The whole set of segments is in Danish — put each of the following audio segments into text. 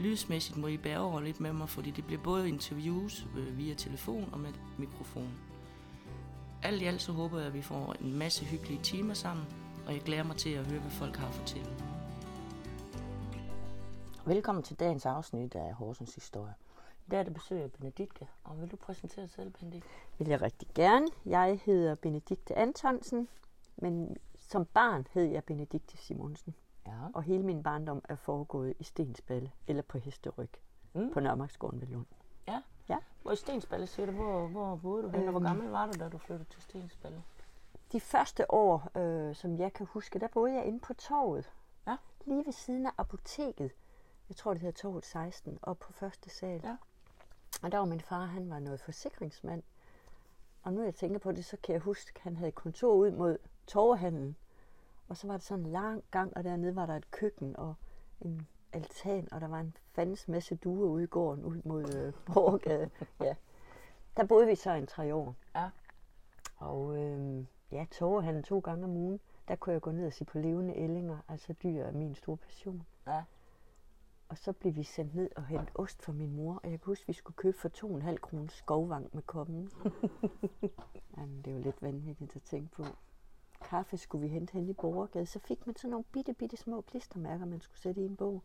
Lydsmæssigt må I bære over lidt med mig, fordi det bliver både interviews øh, via telefon og med mikrofon. Alt i alt så håber jeg, at vi får en masse hyggelige timer sammen, og jeg glæder mig til at høre, hvad folk har at fortælle. Velkommen til dagens afsnit af Horsens Historie. I dag er det besøg af Benedikte, og vil du præsentere dig selv, Benedikte? vil jeg rigtig gerne. Jeg hedder Benedikte Antonsen, men som barn hed jeg Benedikte Simonsen. Ja. Og hele min barndom er foregået i Stensballe eller på Hesteryg Mm. på Nørmarksgården ved Lund. Ja. Ja. Hvor i Stensballe siger du, hvor, hvor boede du hen, og hvor Øhm. gammel var du, da du flyttede til Stensballe? De første år, øh, som jeg kan huske, der boede jeg inde på torvet. Ja. Lige ved siden af apoteket. Jeg tror, det hedder torvet 16, og på første sal. Ja. Og der var min far, han var noget forsikringsmand. Og nu jeg tænker på det, så kan jeg huske, at han havde kontor ud mod torvehandlen. Og så var det sådan en lang gang, og dernede var der et køkken og en altan, og der var en fandens masse duer ude i gården, ud mod øh, Borgade. ja. Der boede vi så en tre år. Ja. Og øh, ja, torvehandlen to gange om ugen, der kunne jeg gå ned og se på levende ællinger, altså dyr er min store passion. Ja. Og så blev vi sendt ned og hentet ost fra min mor, og jeg kan huske, at vi skulle købe for 2,5 kroner skovvang med kommen. Jamen, det var lidt vanvittigt at tænke på. Kaffe skulle vi hente hen i Borgergade, så fik man sådan nogle bitte, bitte små klistermærker, man skulle sætte i en bog.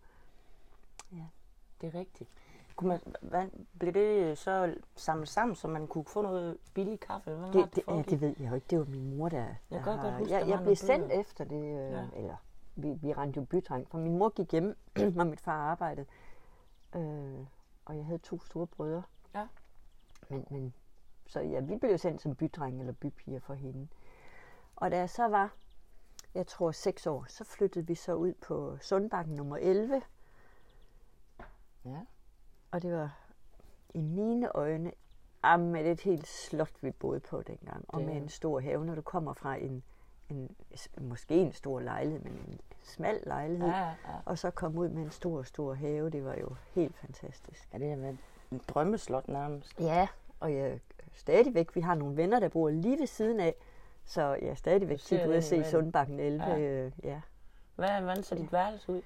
Det er rigtigt. Kunne man, hvad, blev det så samlet sammen, så man kunne få noget billig kaffe? Hvad var Det, det, ja, det ved jeg jo ikke. Det var min mor, der, der Jeg kan godt huske, der jeg, jeg blev sendt bøger. efter det, øh, Ja. ja. eller vi, vi rendte jo bytrang, for min mor gik hjem, når mit far arbejdede. Øh, og jeg havde to store brødre. Ja. Men, men, så ja, vi blev sendt som bydreng eller bypiger for hende. Og da jeg så var, jeg tror seks år, så flyttede vi så ud på Sundbakken nummer 11. Ja. Og det var i mine øjne med et helt slot, vi boede på dengang. Og Det med er- en stor have, når du kommer fra en, en måske en stor lejlighed, men en smal lejlighed. Ja, ja, ja. Og så komme ud med en stor, stor have, det var jo helt fantastisk. ja det har været en drømmeslot nærmest. Ja, og jeg stadigvæk, vi har nogle venner, der bor lige ved siden af, så jeg er stadigvæk tit ude at se. Sundbakken 11. Ja. Ja. ja. Hvad, hvordan ser dit værelse ud?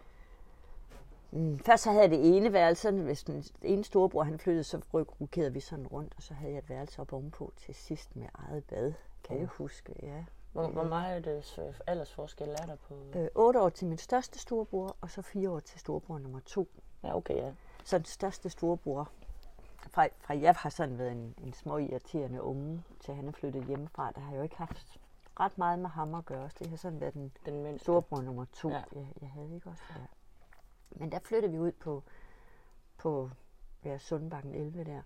Mm, først så havde jeg det ene værelse, hvis den ene storebror han flyttede, så rokerede vi sådan rundt, og så havde jeg et værelse op ovenpå til sidst med eget bad, kan Ja. jeg huske, ja. Hvor, hvor meget øh, aldersforskel er der på? Øh, 8 år til min største storebror, og så 4 år til storebror nummer 2. Ja, okay, ja. Så den største storebror, fra, fra jeg har sådan været en, en små irriterende unge, til han er flyttet hjemmefra, der har jeg jo ikke haft ret meget med ham at gøre. Så det har sådan været den Den mindste. storebror nummer to, Ja. ja. jeg, jeg havde ikke også der. Men der flyttede vi ud på, på ja, Sundbakken 11 der.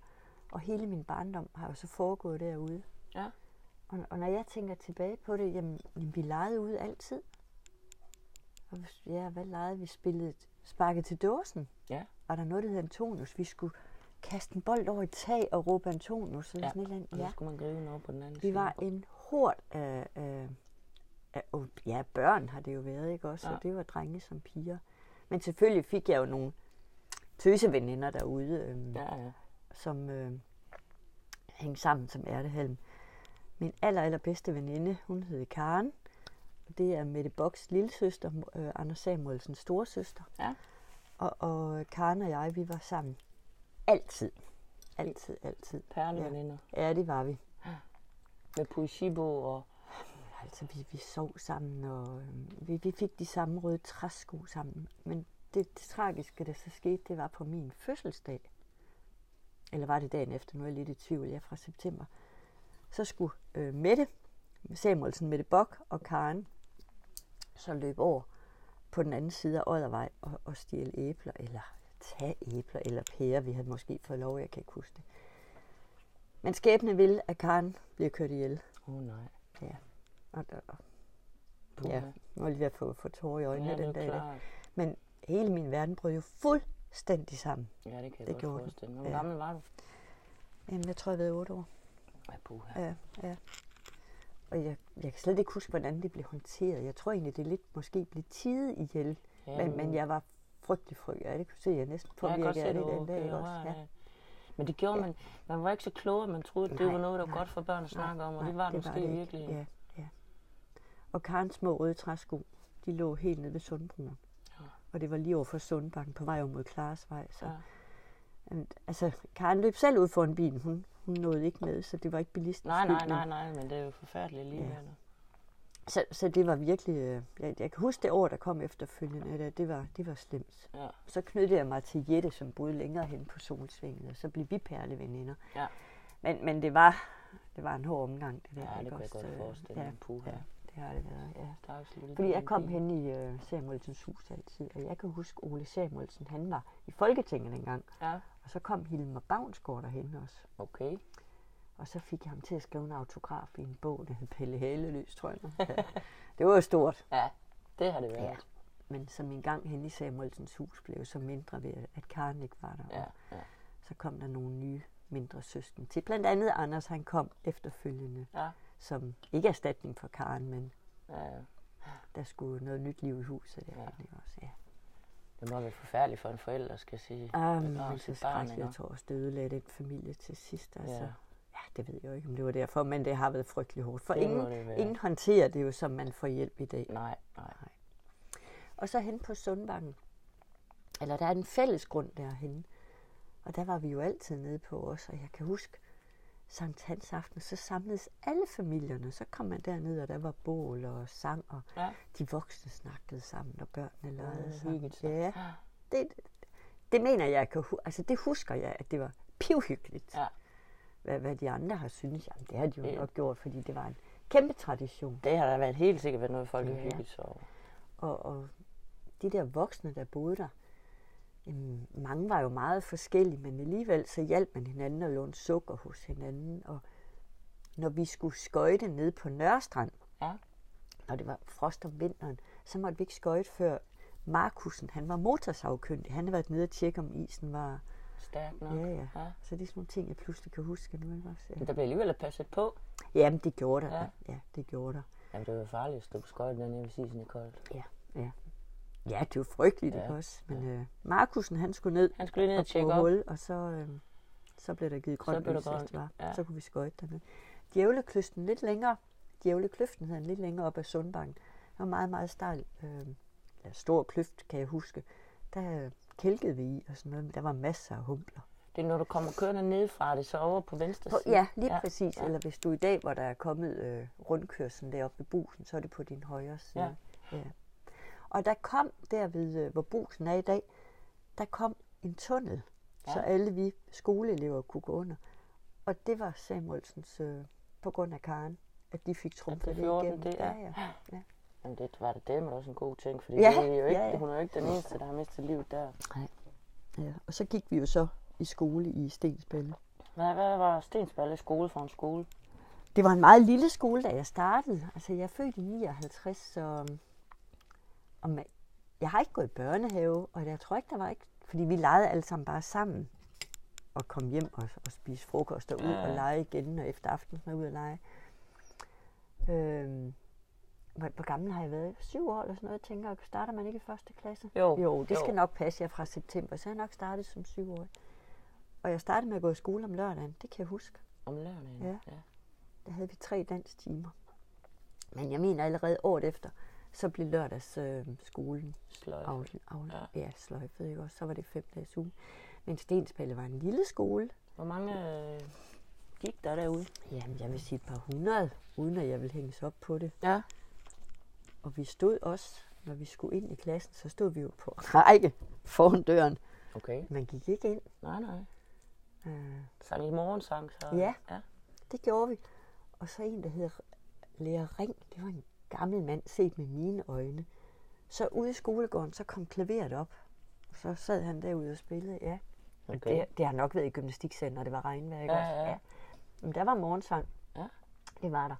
Og hele min barndom har jo så foregået derude. Ja. Og, og når jeg tænker tilbage på det, jamen, jamen vi legede ude altid. Og ja, hvad legede vi? Spillede sparket til dåsen. Ja. Var der noget, der hed Antonius? Vi skulle kaste en bold over et tag og råbe Antonius. Eller Ja, sådan et eller andet. Og så Ja. skulle man gribe over på den anden Vi side. var en hord af, af, af ja, børn har det jo været, ikke også? Ja. Og det var drenge som piger. Men selvfølgelig fik jeg jo nogle tøseveninder derude, øhm, Ja, ja. som øh, hængte sammen som ærtehalm. Min aller, allerbedste veninde, hun hed Karen. Og det er Mette Boks lille søster, øh, Anders Samuelsens storesøster. Ja. Og, og Karen og jeg, vi var sammen altid. Altid, altid. Perleveninder. Ja, det var vi. Med poesibog og... Altså, vi, vi sov sammen, og øh, vi, vi fik de samme røde træsko sammen. Men det, det tragiske, der så skete, det var på min fødselsdag. Eller var det dagen efter? Nu er jeg lidt i tvivl. Jeg er fra september. Så skulle øh, Mette, Samuelsen, Mette Bok og Karen så løbe over på den anden side af Oddervej og, og stjæle æbler, eller tage æbler, eller pærer. Vi havde måske fået lov, jeg kan ikke huske det. Men skæbne ville, at Karen bliver kørt ihjel. Åh, oh, nej. Og, og, og Puha. Ja, nu er jeg ved at få, få tårer i øjnene ja, den dag. der. Men hele min verden brød jo fuldstændig sammen. Ja, det kan jeg Det godt gjorde forestille mig. Hvor Ja. gammel var du? Jamen, jeg tror, jeg været otte år. Ja, puha. Ja, ja. Og jeg, jeg kan slet ikke huske, hvordan det blev håndteret. Jeg tror egentlig, det lidt måske blev tidet ihjel. Ja, men, men jeg var frygtelig frygtelig. Ja, det kunne se, at jeg næsten se, af det den dag. Ikke også? Ja. Men det gjorde Ja. man, man var ikke så klog, at man troede, at det Nej, var noget, der var nej, godt for børn at snakke om, og det var det måske ikke. virkelig. Ja, ja. Og Karens små røde træsko, de lå helt nede ved Sundbroen. Ja. Og det var lige over for Sundbakken på vej over mod Klaresvej. Så, Ja. ja. altså, Karen løb selv ud for en bil. Hun, hun nåede ikke med, så det var ikke bilisten Nej, nej, nej, nej, men det er jo forfærdeligt alligevel. Ja. Så, så det var virkelig... øh, Jeg, jeg kan huske det år, der kom efterfølgende. Det, det, var, det var slemt. Ja. Så knyttede jeg mig til Jette, som boede længere hen på Solsvinget, og så blev vi perleveninder. Ja. Men, men det var det var en hård omgang, det der. Ja, det kunne jeg godt Øh, forestille mig. Ja, Puha. ja, det har det været, ja. Stakkels Fordi jeg kom hen i uh, Samuelsens hus altid, og jeg kan huske Ole Samuelsen, han var i Folketinget engang, Ja, og så kom Hilmar Bavnsgaard derhen også. okay. Og så fik jeg ham til at skrive en autograf i en bog, der hed Pelle Haleløs, tror jeg. Ja. Det var jo stort. Ja, det har det været. Ja. Men som en gang hen i Samuelsens hus blev så mindre ved, at Karen ikke var der. Ja, ja. så kom der nogle nye mindre søsken til. Blandt andet Anders, han kom efterfølgende, ja. som ikke erstatning for Karen, men ja. der skulle noget nyt liv i huset. Der, Ja. ja. også? Ja. Det må være forfærdeligt for en forælder, skal sige. Um, begrave det er så ikke? Jeg tror også, det ødelagde den familie til sidst. Altså. Ja. Ja. ja, det ved jeg jo ikke, om det var derfor, men det har været frygtelig hårdt. For Det ingen, det ingen håndterer det jo, som man får hjælp i dag. Nej, nej. Og så hen på Sundbakken, eller der er en fælles grund derhen, og der var vi jo altid nede på os, og jeg kan huske, Sankt Hans aften, så samledes alle familierne, så kom man derned, og der var bål og sang, og Ja. de voksne snakkede sammen, og børnene legede det sammen. sig. Ja, det, det mener jeg, jeg kan altså det husker jeg, at det var pivhyggeligt. Ja. Hvad, hvad de andre har syntes, jamen det har de jo Ja. nok gjort, fordi det var en kæmpe tradition. Det har da været helt sikkert været noget, folk har Ja. hygget sig over. Og, og de der voksne, der boede der, jamen, mange var jo meget forskellige, men alligevel så hjalp man hinanden og lånte sukker hos hinanden. Og når vi skulle skøjte ned på Nørrestrand, Ja. når det var frost om vinteren, så måtte vi ikke skøjte før Markusen, han var motorsavkyndig. Han havde været nede og tjekke, om isen var... Stærk nok. Ja, ja. ja. Så det er sådan nogle ting, jeg pludselig kan huske nu. Ikke også? Men Ja. der blev alligevel passet på. Jamen, det gjorde der. Ja. Ja. ja, det gjorde der. Jamen, det var farligt at stå på skøjten dernede, hvis isen er koldt. Ja, ja. Ja, det var frygteligt, Ja, ja. også? Men øh, Markusen, han skulle ned Han skulle ned og og tjekke op. hul, og så, øh, så blev der givet grønt lys, det var. ja. Så kunne vi skøjte dernede. Djævlekysten lidt længere, Djævlekløften den lidt længere op ad Sundbanken. Det var meget, meget stejl, øh, ja, stor kløft, kan jeg huske. Der øh, kælkede vi i og sådan noget, men der var masser af humpler. Det er, når du kommer kørende ned fra det, så over på venstre På, side. ja, lige Ja, ja, præcis. ja. Ja. Eller hvis du i dag, hvor der er kommet øh, rundkørslen deroppe ved busen, så er det på din højre side. Ja. Ja. Og der kom der ved, øh, hvor busen er i dag, der kom en tunnel, Ja. ja. så alle vi skoleelever kunne gå under. Og det var Samuelsens, øh, på grund af Karen, at de fik trumfet fik det ordnet igennem. det, ja. ja, ja. ja. Men det var det også en god ting, fordi Ja, det er jo ikke, ja, ja. hun er jo ikke den eneste, der har mistet livet der. ja. Og så gik vi jo så i skole i Stensballe. Hvad, hvad var Stensballe skole for en skole? Det var en meget lille skole, da jeg startede. Altså, jeg er født i 59, så... Og ma- jeg har ikke gået i børnehave, og jeg tror ikke, der var ikke... Fordi vi legede alle sammen bare sammen. Og kom hjem og, og spise frokost og ud Ja. og lege igen, og efter aftensmad ud og lege. Øhm, hvor, hvor gammel har jeg været? Syv år eller sådan noget, tænker jeg. Starter man ikke i første klasse? Jo, Jo, det jo. skal nok passe jer fra september, så jeg nok startet som syvårig. Og jeg startede med at gå i skole om lørdagen, det kan jeg huske. Om lørdagen? Ja. ja. Der havde vi tre danstimer. Men jeg mener allerede året efter, så blev lørdags øh, skolen Sløjf. af, af, Ja. ja. sløjfet, ikke også? Så var det fem dages uge. Men Stensballe var en lille skole. Hvor mange øh, gik der derude? Jamen, jeg vil sige et par hundrede, uden at jeg vil hænges op på det. Ja. Og vi stod også, når vi skulle ind i klassen, så stod vi jo på række foran døren. Okay. Man gik ikke ind. Nej, nej. Øh, Sang I morgensang så? Ja. ja. Det gjorde vi. Og så en, der hedder Lærer Ring. Det var en gammel mand, set med mine øjne. Så ude i skolegården, så kom klaveret op. Og så sad han derude og spillede, ja. Okay. Det, det har nok været i gymnastikcenter, når det var regnvejr, ikke Ja, også? ja. Men der var morgensang. Ja. Det var der.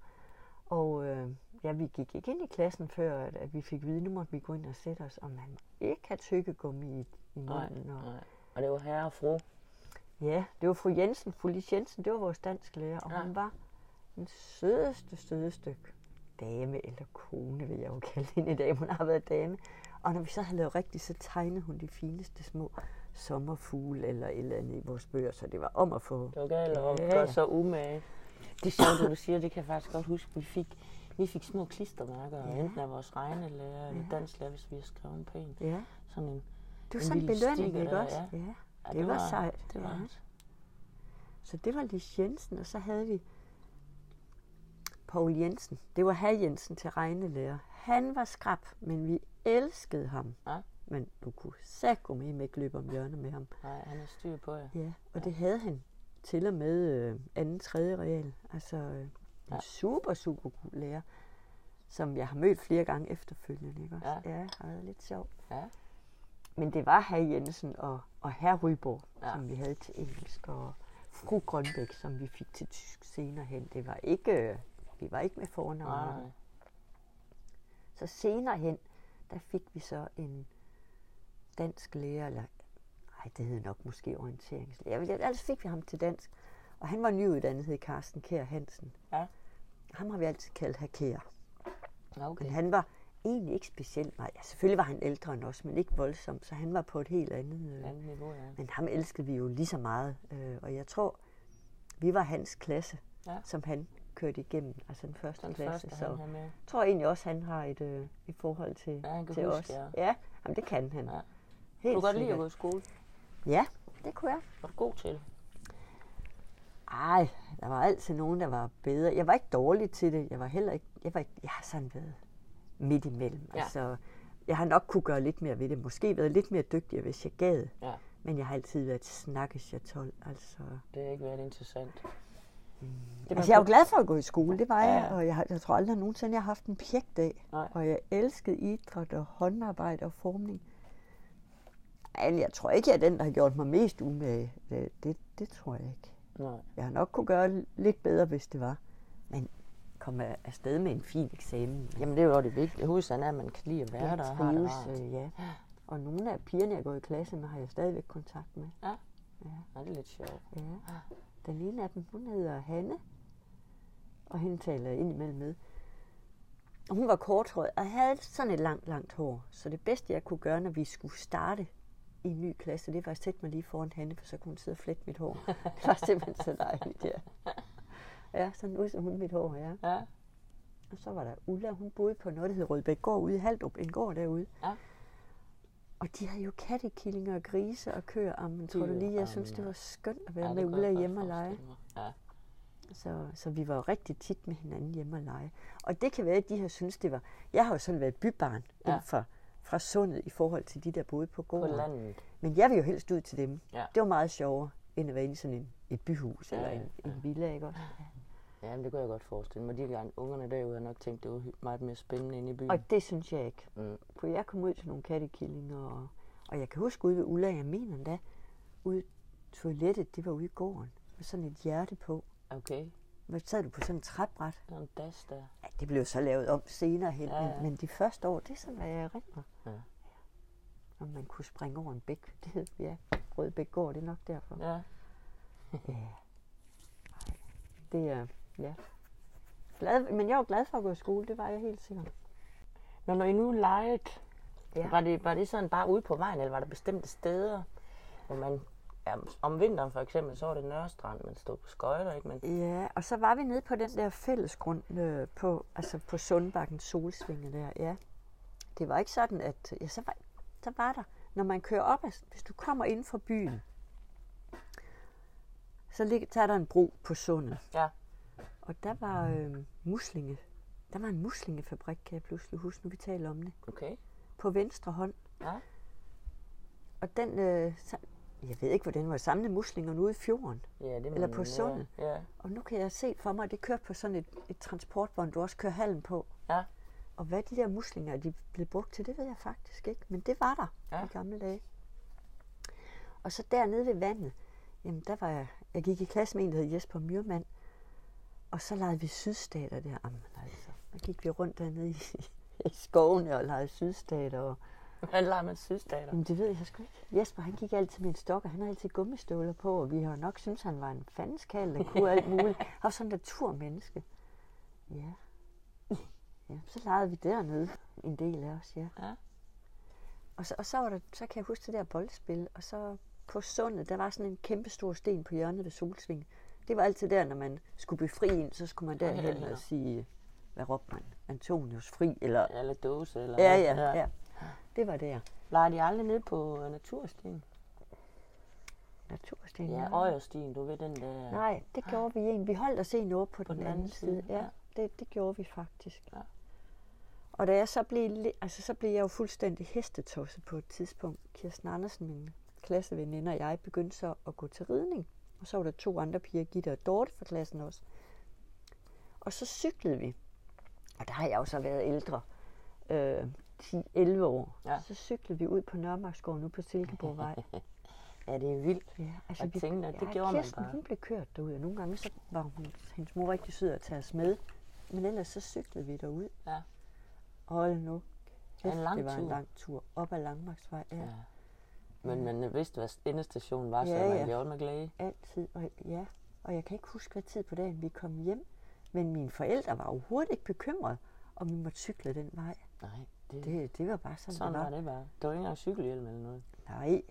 Og øh, ja, vi gik ikke ind i klassen, før at, at vi fik vide, nu måtte vi gå ind og sætte os, og man må ikke have tykkegummi i, i Nej, munden. Og, nej. Og det var herre og fru. Ja, det var fru Jensen, fru Lis Jensen, det var vores dansk lærer, og Ja. hun var den sødeste, sødeste dame, eller kone, vil jeg jo kalde hende i dag, hun har været dame. Og når vi så havde lavet rigtigt, så tegnede hun de fineste små sommerfugle eller et eller andet i vores bøger, så det var om at få... Det var galt og Ja, så umage. Det er sjovt, at du siger, det kan jeg faktisk godt huske. Vi fik, vi fik små klistermærker, ja. Ja. enten af vores regnelærer eller Ja. dansklærer, hvis vi har skrevet en pæn. Ja, Sådan en, det var En sådan en lille belønning, ikke også? ja. Ja. ja, Det var sejt, Det var ja. det. Så det var Lis Jensen, og så havde vi Paul Jensen. Det var herr Jensen til regnelærer. Han var skrab, men vi elskede ham. Ja. Men du kunne sække med ikke løbe om hjørnet med ham. Nej, han er styr på jer. Ja, og det havde han til og med øh, anden, tredje real. Altså øh, en Ja. super, super god lærer, som jeg har mødt flere gange efterfølgende. Ikke også? Ja. ja har været lidt sjovt. Ja. Men det var herr Jensen og, og herr Ryborg, Ja. som vi havde til engelsk, og fru Grønbæk, som vi fik til tysk senere hen. Det var ikke, øh, vi var ikke med Nej, fornavn. nej. Så senere hen, der fik vi så en dansk lærer, eller nej, det hed nok måske orienteringslærer. Ellers fik vi ham til dansk. Og han var nyuddannet, hed Carsten Kær Hansen. Ja. Ham har vi altid kaldt herr Kær. Ja, okay. Men han var egentlig ikke specielt meget. Ja, selvfølgelig var han ældre end os, men ikke voldsomt, så han var på et helt andet... Øh, Andet niveau, ja. men ham elskede vi jo lige så meget. Øh, og jeg tror, vi var hans klasse, Ja. som han kørte igennem, altså den første Den klasse. første, så jeg tror egentlig også, han har et, øh, et forhold til, Ja, han kan til huske os. jer. Ja, jamen, det kan han. Ja. Helt Du kan godt lide at gå i skole. Ja, det kunne jeg. Var du god til det? Ej, der var altid nogen, der var bedre. Jeg var ikke dårlig til det. Jeg var heller ikke... Jeg, var ikke, jeg har sådan været midt imellem. Ja. Altså, jeg har nok kunne gøre lidt mere ved det. Måske været lidt mere dygtig, hvis jeg gad. Ja. Men jeg har altid været snakkes jeg 12. Altså, Det har ikke været interessant. Det altså, jeg er jo glad for at gå i skole, det var Ja, jeg. Og jeg, jeg tror aldrig nogensinde, jeg har haft en pjekdag. Nej. Og jeg elskede idræt og håndarbejde og formning. Men jeg tror ikke, jeg er den, der har gjort mig mest umage. Det, det, det tror jeg ikke. Nej. Jeg har nok kunne gøre lidt bedre, hvis det var. Men komme afsted med en fin eksamen. Jamen, det er jo det vigtige. Hovedsagen er, at man kan lide at være Jeg der og har det trives, rart. øh, ja. Og nogle af pigerne, jeg gået i klasse med, har jeg stadigvæk kontakt med. Ja. Ja. Ja, det er lidt sjovt. ja. Den ene af dem, hun hedder Hanne. Og hende taler jeg indimellem med. Og hun var korthåret og havde sådan et langt, langt hår. Så det bedste, jeg kunne gøre, når vi skulle starte i en ny klasse, det var at sætte mig lige foran Hanne, for så kunne hun sidde og flette mit hår. Det var simpelthen så dejligt, ja. Ja, sådan ud som hun mit hår, ja. Ja. Og så var der Ulla, hun boede på noget, der hed Rødbæk Gård ude i Haldrup, en gård derude. Ja. Og de havde jo kattekillinger og grise og køer. Jamen, tror du lige, jeg synes, det var skønt at være ja, med Ulla hjemme og lege. Ja. Så, så vi var jo rigtig tit med hinanden hjemme og lege. Og det kan være, at de har synes det var... Jeg har jo sådan været bybarn Ja. ja. fra, fra sundet i forhold til de, der boede på På gården. landet. Men jeg vil jo helst ud til dem. Ja. Det var meget sjovere, end at være inde i sådan en, et byhus Ja, eller ja, en, en villa, ikke også? Ja, men det kunne jeg godt forestille mig. De gange ungerne derude har nok tænkt, det var meget mere spændende inde i byen. Og det synes jeg ikke. Mm. For jeg kom ud til nogle kattekillinger, og, og jeg kan huske ude ved Ulla, jeg mener endda, ude toilettet, det var ude i gården, med sådan et hjerte på. Okay, Hvor sad du på sådan en træbræt. en das der. Ja, det blev så lavet om senere hen, Ja, ja, ja. Men, men de første år, det er sådan, hvad jeg erindrer. Ja. Om man kunne springe over en bæk. Det hed, ja, Rødbæk gård, det er nok derfor. Ja. Ja. Det er, ja. Glad, men jeg var glad for at gå i skole, det var jeg helt sikkert. Når, når I nu legede, Ja. ja. var, det, var det sådan bare ude på vejen, eller var der bestemte steder, hvor man... Ja, om vinteren for eksempel, så var det Nørrestrand, man stod på skøjter, ikke? Men Ja, og så var vi nede på den der fællesgrund øh, på, altså på Sundbakken Solsvinge der, ja. Det var ikke sådan, at, ja, så var, så var der, når man kører op, altså, hvis du kommer ind fra byen, så ligger, så er der en bro på sundet. Ja. Og der var øh, muslinge, der var en muslingefabrik, kan jeg pludselig huske, nu vi taler om det, okay. på venstre hånd. Ja. Og den, øh, jeg ved ikke, hvordan var samlet muslingerne ude i fjorden. Ja, det Eller man- på sundet. Ja, ja. Og nu kan jeg se for mig, at det kører på sådan et, et transportvogn, du også kører halm på. Ja. Og hvad de der muslinger, de blev brugt til, det ved jeg faktisk ikke. Men det var der Ja. i gamle dage. Og så dernede ved vandet, jamen der var jeg, jeg gik i klasse med en, der hed Jesper Myrmand. Og så legede vi sydstater der. Jamen, altså, så gik vi rundt dernede i, i skovene og legede sydstater. Og Hvad lader man synes, datter? Jamen, det ved jeg sgu ikke. Jesper, han gik altid med en stok, og han havde altid gummistøvler på, og vi har nok synes han var en fandenskal, der kunne alt muligt. Og sådan en naturmenneske. Ja. ja. Så legede vi dernede, en del af os, ja. Ja. Og så, og så, var der, så kan jeg huske det der boldspil, og så på sundet, der var sådan en kæmpe stor sten på hjørnet ved Solsving. Det var altid der, når man skulle befri en, så skulle man derhen Ja, ja. og sige, hvad råbte man? Antonius fri, eller... Eller dåse, eller Ja, hvad. ja, ja. Det var der. Leger de aldrig ned på naturstien? Natursten. Ja, Øjerstien, du ved den der... Nej, det gjorde vi en. Vi holdt os en over på, På den, anden side. Ja, ja. det, det gjorde vi faktisk. Ja. Og da jeg så blev, altså, så blev jeg jo fuldstændig hestetosset på et tidspunkt. Kirsten Andersen, min klasseveninde og jeg, begyndte så at gå til ridning. Og så var der to andre piger, Gitte og Dorte fra klassen også. Og så cyklede vi. Og der har jeg jo så været ældre. Øh, 10-11 år. Ja. Så cyklede vi ud på Nørremarksgården nu på Silkeborgvej. Ja, det er vildt. Ja, altså Jeg tænkte, at det gjorde man Kirsten, bare. hun blev kørt derud, og nogle gange så var hun, hendes mor rigtig sød at tage os med. Men ellers så cyklede vi derud. Ja. Hold nu. Ja, en lang det var en tur. lang tur. Op ad Langmarksvej, ja. ja. Ja. Men man vidste, hvad endestationen var, så Ja, man ja. gjorde med glæde. Altid. Og, ja. og jeg kan ikke huske, hvad tid på dagen vi kom hjem. Men mine forældre var overhovedet ikke bekymrede, om vi måtte cykle den vej. Nej, det, Det, det var bare sådan, sådan det var var. det bare. Det var ikke engang cykelhjelm eller noget. Nej.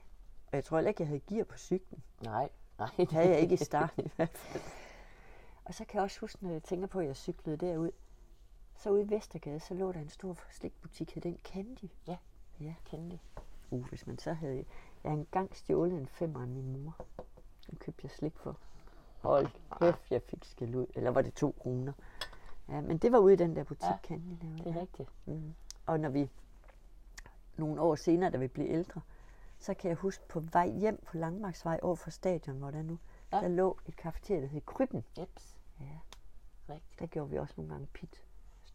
Og jeg tror heller ikke, jeg havde gear på cyklen. Nej, nej. Det havde jeg ikke i starten i hvert fald. Og så kan jeg også huske, når jeg tænker på, at jeg cyklede derud, så ude i Vestergade, så lå der en stor slikbutik, hed den Candy. Ja. Ja. Kendte. Uh, hvis man så havde... Jeg har engang stjålet en femmer af min mor. Den købte jeg slik for. Hold kæft, jeg fik skæld ud. Eller var det to kroner? Ja, men det var ude i den der butik, Ja, ja. Candy lavede. Det er rigtigt. Mm. Og når vi nogle år senere, da vi blev ældre, så kan jeg huske på vej hjem på Langmarksvej over for stadion, hvor der nu, Ja. der lå et kafeteria, der hed Krybben. Jeps. Ja, Rigtigt. der gjorde vi også nogle gange pit.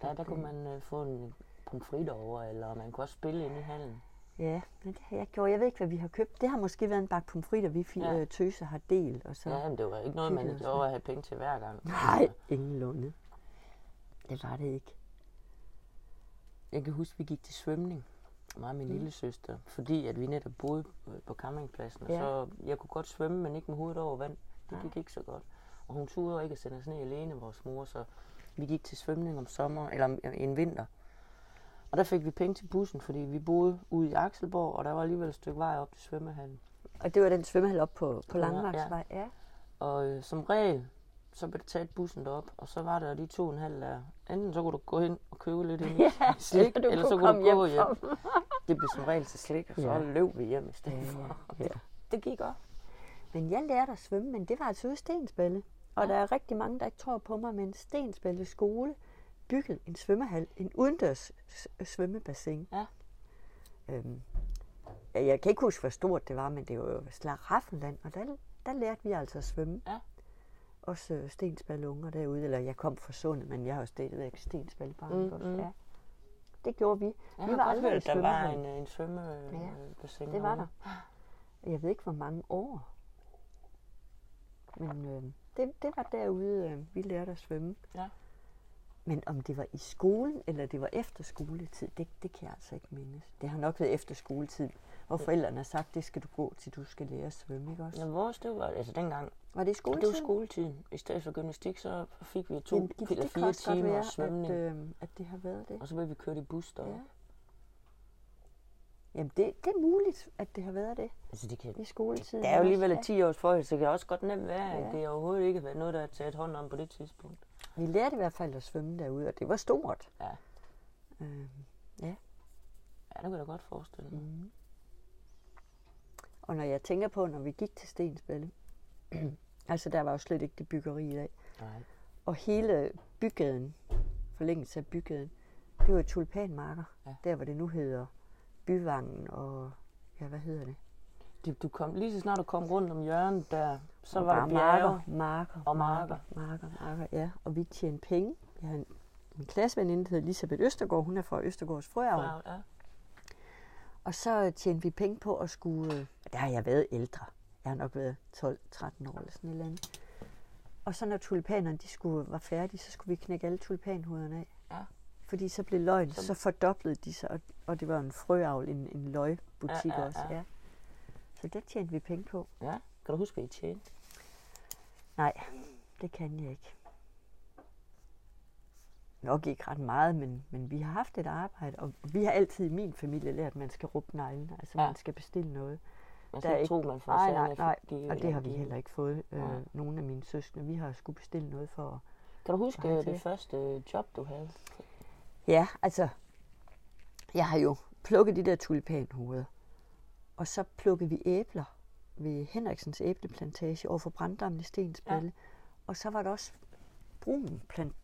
Ja, der kunne man øh, få en pomfrit over, eller man kunne også spille inde i hallen. Ja, men det har jeg gjort. Jeg ved ikke, hvad vi har købt. Det har måske været en bakke pomfritter, vi fire Ja. ja. tøser har delt. Og så... Ja, men det var ikke noget, man gjorde at have penge til hver gang. Nej, ingen lunde. Det var det ikke. Jeg kan huske, vi gik til svømning, mig og min mm. lille søster, fordi at vi netop boede på- campingpladsen, og Ja. så jeg kunne godt svømme, men ikke med hovedet over vand. Det gik ikke så godt. Og hun turde ikke at sende os ned alene, vores mor, så vi gik til svømning om sommer, eller om, en vinter. Og der fik vi penge til bussen, fordi vi boede ude i Akselborg, og der var alligevel et stykke vej op til svømmehallen. Og det var den svømmehal op på, på Ja, Langmarksvej. Ja. ja. Og øh, som regel, så blev det taget bussen derop, og så var der de to og en halv der. Enten så kunne du gå hen og købe lidt ind Ja, slik, eller du eller så kunne komme du gå hjem hjem. Det blev som regel til slik, og så Ja. løb vi hjem i stedet for. ja. Det gik godt. Men jeg lærte at svømme, men det var altså ude i Stensballe. Og ja. der er rigtig mange, der ikke tror på mig, men Stensballe skole byggede en svømmehal, en udendørs svømmebassin. Ja. Øhm, ja, jeg kan ikke huske, hvor stort det var, men det var jo Slaraffenland, og der, der lærte vi altså at svømme. Ja. Også øh, Stensballe unger derude, eller jeg kom fra Sundet, men jeg har jo stadigvæk Stensballe barn. Mm, også. mm. Ja. Det gjorde vi. Jeg vi har var godt aldrig hørt, der var en, øh, en Ja, svømmebassin. Det var der. Jeg ved ikke, hvor mange år. Men øh, det, det var derude, øh, vi lærte at svømme. Ja. Men om det var i skolen, eller det var efter skoletid, det, det kan jeg altså ikke mindes. Det har nok været efter skoletid, hvor forældrene har sagt, det skal du gå til, du skal lære at svømme, ikke også? Ja, vores, det var, altså dengang, Var det i det skoletid? var skoletiden. I stedet for gymnastik, så fik vi to Jamen, det, eller det fire timer være, svømning. at, øh, at det har været det. Og så blev vi kørt i bus derop. Ja. Jamen, det, det er muligt, at det har været det Altså, det, kan, i skoletiden. det er jo alligevel et 10 års forhold, så det kan også godt nemt være, at Ja. det overhovedet ikke har været noget, der er taget hånd om på det tidspunkt. Vi lærte i hvert fald at svømme derude, og det var stort. Ja. Øh, Ja, det kan jeg da godt forestille mig. Mm. Og når jeg tænker på, når vi gik til Stensballe, altså der var jo slet ikke det byggeri i dag, Nej. og hele bygaden, forlængelse af bygaden, det var jo tulipanmarker, Ja. der hvor det nu hedder Byvangen og, ja hvad hedder det? Det, du kom, lige så snart du kom rundt om hjørnet der, så Og var der marker, marker, og marker. marker, marker, ja. Og vi tjente penge. Jeg har en, min klasseveninde, der hedder Elisabeth Østergaard, hun er fra Østergaards Frøavl. Ja, ja. Og så tjente vi penge på at skulle... øh, Der har jeg været ældre. Jeg har nok været 12-13 år eller sådan et eller andet. Og så når tulipanerne de skulle, var færdige, så skulle vi knække alle tulipanhovederne af. Ja. Fordi så blev løgn, Så- fordoblede de sig, og, og det var en frøavl, en, en løgbutik Ja, ja, også. ja. Ja. Så det tjente vi penge på. Ja. Kan du huske, hvad I tjente? Nej, det kan jeg ikke. Nok ikke ret meget, men, men vi har haft et arbejde, og vi har altid i min familie lært, at man skal råbe neglene, altså Ja. man skal bestille noget. Man Der skal er ikke tro, man får Nej, nej, nej, give- og det har vi heller ikke fået, øh, Nej. nogen af mine søskende. Vi har skulle bestille noget for Kan du huske Nej, det, første job, du havde? Ja, altså, jeg har jo plukket de der tulipanhoveder, og så plukkede vi æbler ved Henriksens æbleplantage over for branddammen i Stensballe. Ja. Og så var der også brun plant-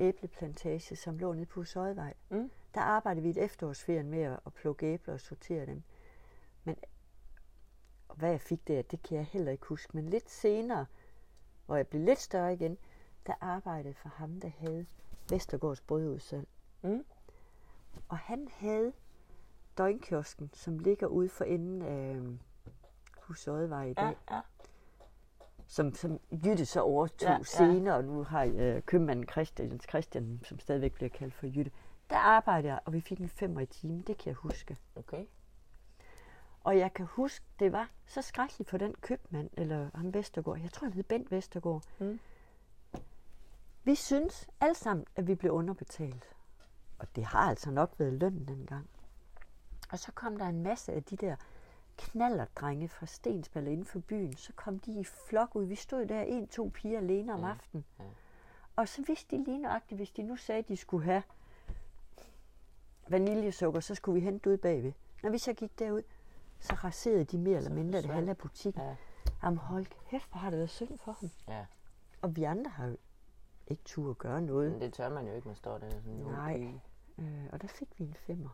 æbleplantage, som lå nede på Søjevej. Mm. Der arbejdede vi et efterårsferien med at, plukke æbler og sortere dem. Men og hvad jeg fik der, det kan jeg heller ikke huske. Men lidt senere, hvor jeg blev lidt større igen, der arbejdede for ham, der havde Vestergaards brødudsalg. Mm. Og han havde døgnkiosken, som ligger ude for enden af øh, Hus Oddevej i dag, Ja, ja. Som, som Jytte så overtog Ja, ja, senere, og nu har øh, købmanden Christian, Christian, som stadigvæk bliver kaldt for Jytte. Der arbejdede jeg, og vi fik en femmer i timen, det kan jeg huske. Okay. Og jeg kan huske, det var så skrækkeligt for den købmand, eller ham Vestergaard, jeg tror han hed Bent Vestergaard. Mm. Vi synes alle sammen, at vi blev underbetalt. Og det har altså nok været lønnen dengang. Og så kom der en masse af de der knallerdrenge fra Stensballe inden for byen. Så kom de i flok ud. Vi stod der en, to piger alene om Ja, aftenen. Og så vidste de lige nøjagtigt, hvis de nu sagde, at de skulle have vaniljesukker, så skulle vi hente ud bagved. Når vi så gik derud, så raserede de mere eller Så mindre det halve af butikken. Ja. Jamen hold kæft, hvor har det været synd for dem. ja. Og vi andre har jo ikke tur at gøre noget. Men det tør man jo ikke, man står der sådan Nej. Øh, og der fik vi en femmer.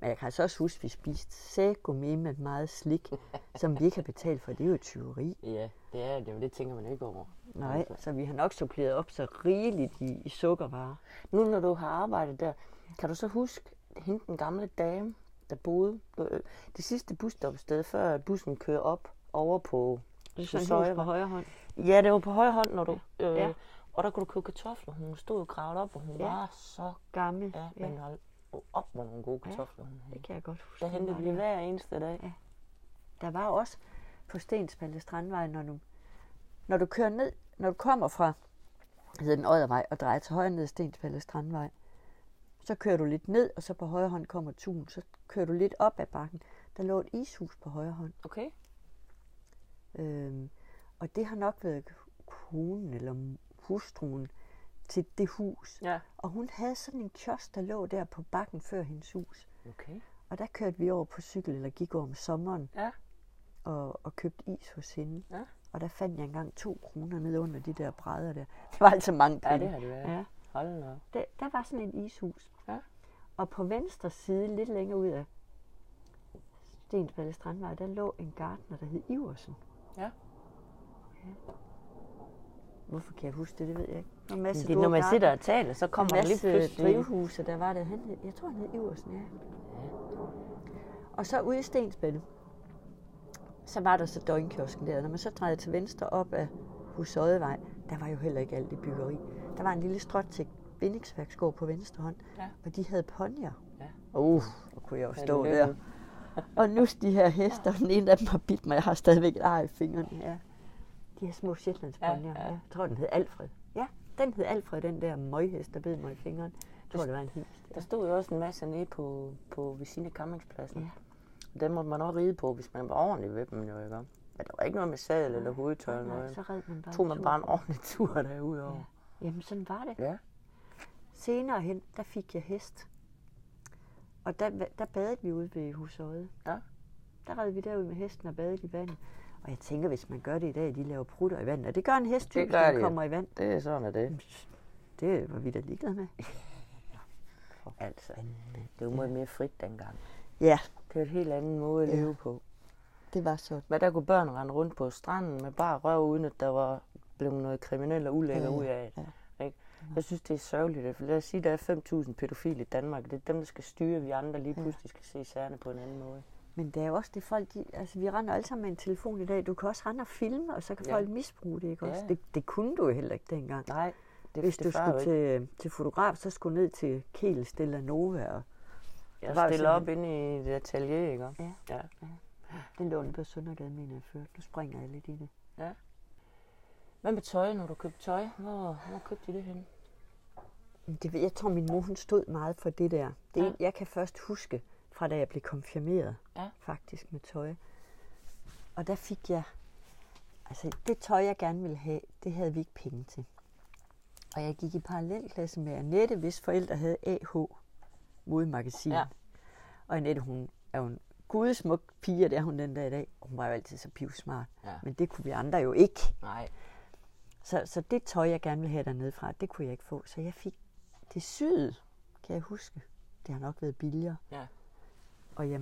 Men jeg kan altså også huske, at vi spiste sægummi med meget slik, som vi ikke har betalt for. Det er jo tyveri. Ja, det er det, det tænker man ikke over. Nej, Altså. så vi har nok suppleret op så rigeligt i, i sukkervarer. Nu når du har arbejdet der, kan du så huske hende den gamle dame, der boede øh, det sidste busstoppested, før bussen kører op over på Det er sådan på højre hånd. Ja, det var på højre hånd, når du... Øh, Ja. Og der kunne du købe kartofler. Hun stod gravet op, og hun Ja. var så... Gammel. Ja, Ja, men op, hvor nogle gode kartofler hun det kan jeg godt huske. Der hentede vi hver eneste dag. Ja. Der var også på Stenspalle Strandvej, når du, når du kører ned, når du kommer fra hedder den Oddervej og drejer til højre ned Stenspalle Strandvej, så kører du lidt ned, og så på højre hånd kommer tun, så kører du lidt op ad bakken. Der lå et ishus på højre hånd. Okay. Øhm, og det har nok været konen eller hustruen til det hus. Ja. Og hun havde sådan en kiosk, der lå der på bakken før hendes hus. Okay. Og der kørte vi over på cykel, eller gik over om sommeren, Ja. og, og købte is hos hende. Ja. Og der fandt jeg engang to kroner ned under de der brædder der. Det var altså mange Ja, penge. det har det været. Ja. Hold op. Der, der var sådan et ishus. Ja. Og på venstre side, lidt længere ud af Stensballe Strandvej, der lå en gartner, der hed Iversen. Ja. ja. Hvorfor kan jeg huske det, det ved jeg ikke. En masse Det, er, når man sidder og taler, så kommer der lige pludselig... drivhuse, der var der. Han jeg tror, han hed Iversen, ja. Og så ude i Stensballe, så var der så døgnkiosken der. Når man så drejede til venstre op af Husøjevej, der var jo heller ikke alt i byggeri. Der var en lille stråt bindingsværksgård på venstre hånd, Ja. og de havde ponyer. Ja. Uh, så kunne jeg jo stå der. Og nu de her heste, og den ene af dem har bidt mig. Jeg har stadigvæk et ar i fingrene. Ja. De her små shetlandsponyer. Ja, Ja, ja. ja. Jeg tror, den hed Alfred. Ja, den hed Alfred, den der møghest, der bed mig i fingeren. Jeg tror, det var en hingst. Der stod jo også en masse nede på, på ved af campingspladsen. Ja. Ja. Dem måtte man også ride på, hvis man var ordentlig ved dem, jo ikke? Men der var ikke noget med sadel eller hovedtøj eller noget. så red man bare Tog en man tur. bare en ordentlig tur derude over. Jamen, sådan var det. Ja. Senere hen, der fik jeg hest. Og der, der badede vi ude ved Husøje. Ja. Der red vi derud med hesten og badede i vandet. Og jeg tænker, hvis man gør det i dag, de laver prutter i vandet. Og det gør en hest, gør når den de. kommer i vand. Det er sådan, at det. Det var vi da ligeglade med. Altså, det var meget mere frit dengang. Ja, Det var et helt anden måde at Ja. leve på. det var sådan. Men der kunne børn rende rundt på stranden med bare røv, uden at der var blevet noget kriminelt og ulækker Ja, ud af det. ja. Ikke? Jeg synes, det er sørgeligt. For lad os sige, at der er 5.000 pædofile i Danmark. Det er dem, der skal styre, vi andre lige pludselig skal se sagerne på en anden måde. Men det er jo også det folk, de, altså vi render alle sammen med en telefon i dag. Du kan også rende og filme, og så kan Ja. folk misbruge det, ikke også? Ja. Det, det kunne du jo heller ikke dengang. Nej, det, Hvis det du skulle ikke. til, til fotograf, så skulle ned til Kiel Stella Nova. Og Jeg stiller op inde i det atelier, ikke? Ja. ja. det lå på Søndergade, mener jeg før. Nu springer jeg lidt i det. Hvad med tøj, når du købte tøj? Hvor, hvor købte I det hen? Men Det, jeg tror, min mor hun stod meget for det der. Det, Ja. ja. Jeg kan først huske, fra da jeg blev konfirmeret, Ja. faktisk med tøj. Og der fik jeg, altså det tøj, jeg gerne ville have, det havde vi ikke penge til. Og jeg gik i parallelklasse med Annette, hvis forældre havde AH modemagasin. Ja. Og Annette, hun er jo en gudsmuk pige, og det er hun den dag i dag. Hun var jo altid så pivsmart. Ja. Men det kunne vi andre jo ikke. Nej. Så, så det tøj, jeg gerne ville have dernede fra, det kunne jeg ikke få. Så jeg fik det syet, kan jeg huske. Det har nok været billigere. Ja. Og jeg,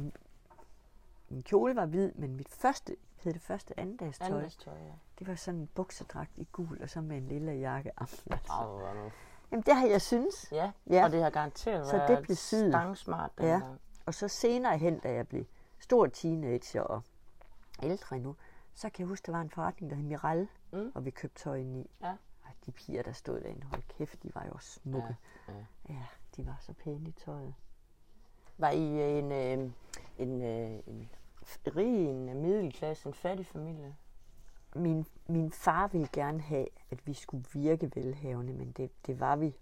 min kjole var hvid, men mit første, hed det første andendagstøj, Andres tøj, ja. det var sådan en buksedragt i gul, og så med en lille jakke. Jamen, nu- Jamen, det har jeg synes. Ja, Ja. og det har garanteret Så været det blev syet. stangsmart Ja. Og så senere hen, da jeg blev stor teenager og ældre endnu, så kan jeg huske, der var en forretning, der hed Miral, Mm. og vi købte tøj i. Ja. Og de piger, der stod derinde, hold kæft, de var jo smukke. Ja, ja. ja de var så pæne i tøjet. Var I en, øh, en, øh, en rig, en middelklasse, en fattig familie? Min, min far ville gerne have, at vi skulle virke velhavende, men det, det var vi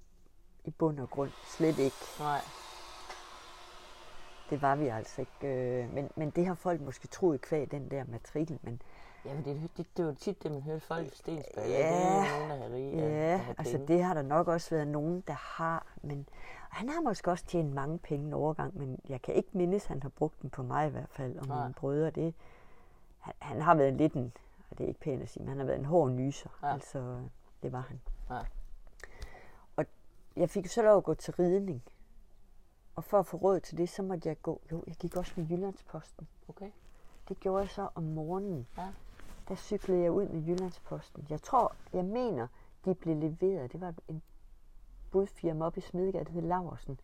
i bund og grund slet ikke. Nej. Det var vi altså ikke. Øh, men, men det har folk måske troet kvæg den der matrikel. Men Ja, men det, det, det var tit det, man hørte folk i Stensberg. Ja. Det er nogen, der har rige. der ja, har altså det har der nok også været nogen, der har. Men han har måske også tjent mange penge en overgang, men jeg kan ikke mindes, at han har brugt dem på mig i hvert fald, og Nej. mine brødre. Det, han, han har været lidt en, og det er ikke pænt at sige, men han har været en hård nyser. Ja. Altså, det var han. Ja. Og jeg fik så lov at gå til ridning. Og for at få råd til det, så måtte jeg gå, jo, jeg gik også med Jyllandsposten. Okay. Det gjorde jeg så om morgenen. Ja. Der cyklede jeg ud med Jyllandsposten. Jeg tror, jeg mener, de blev leveret. Det var en budfirma op i Smedegade, der hed Laversen.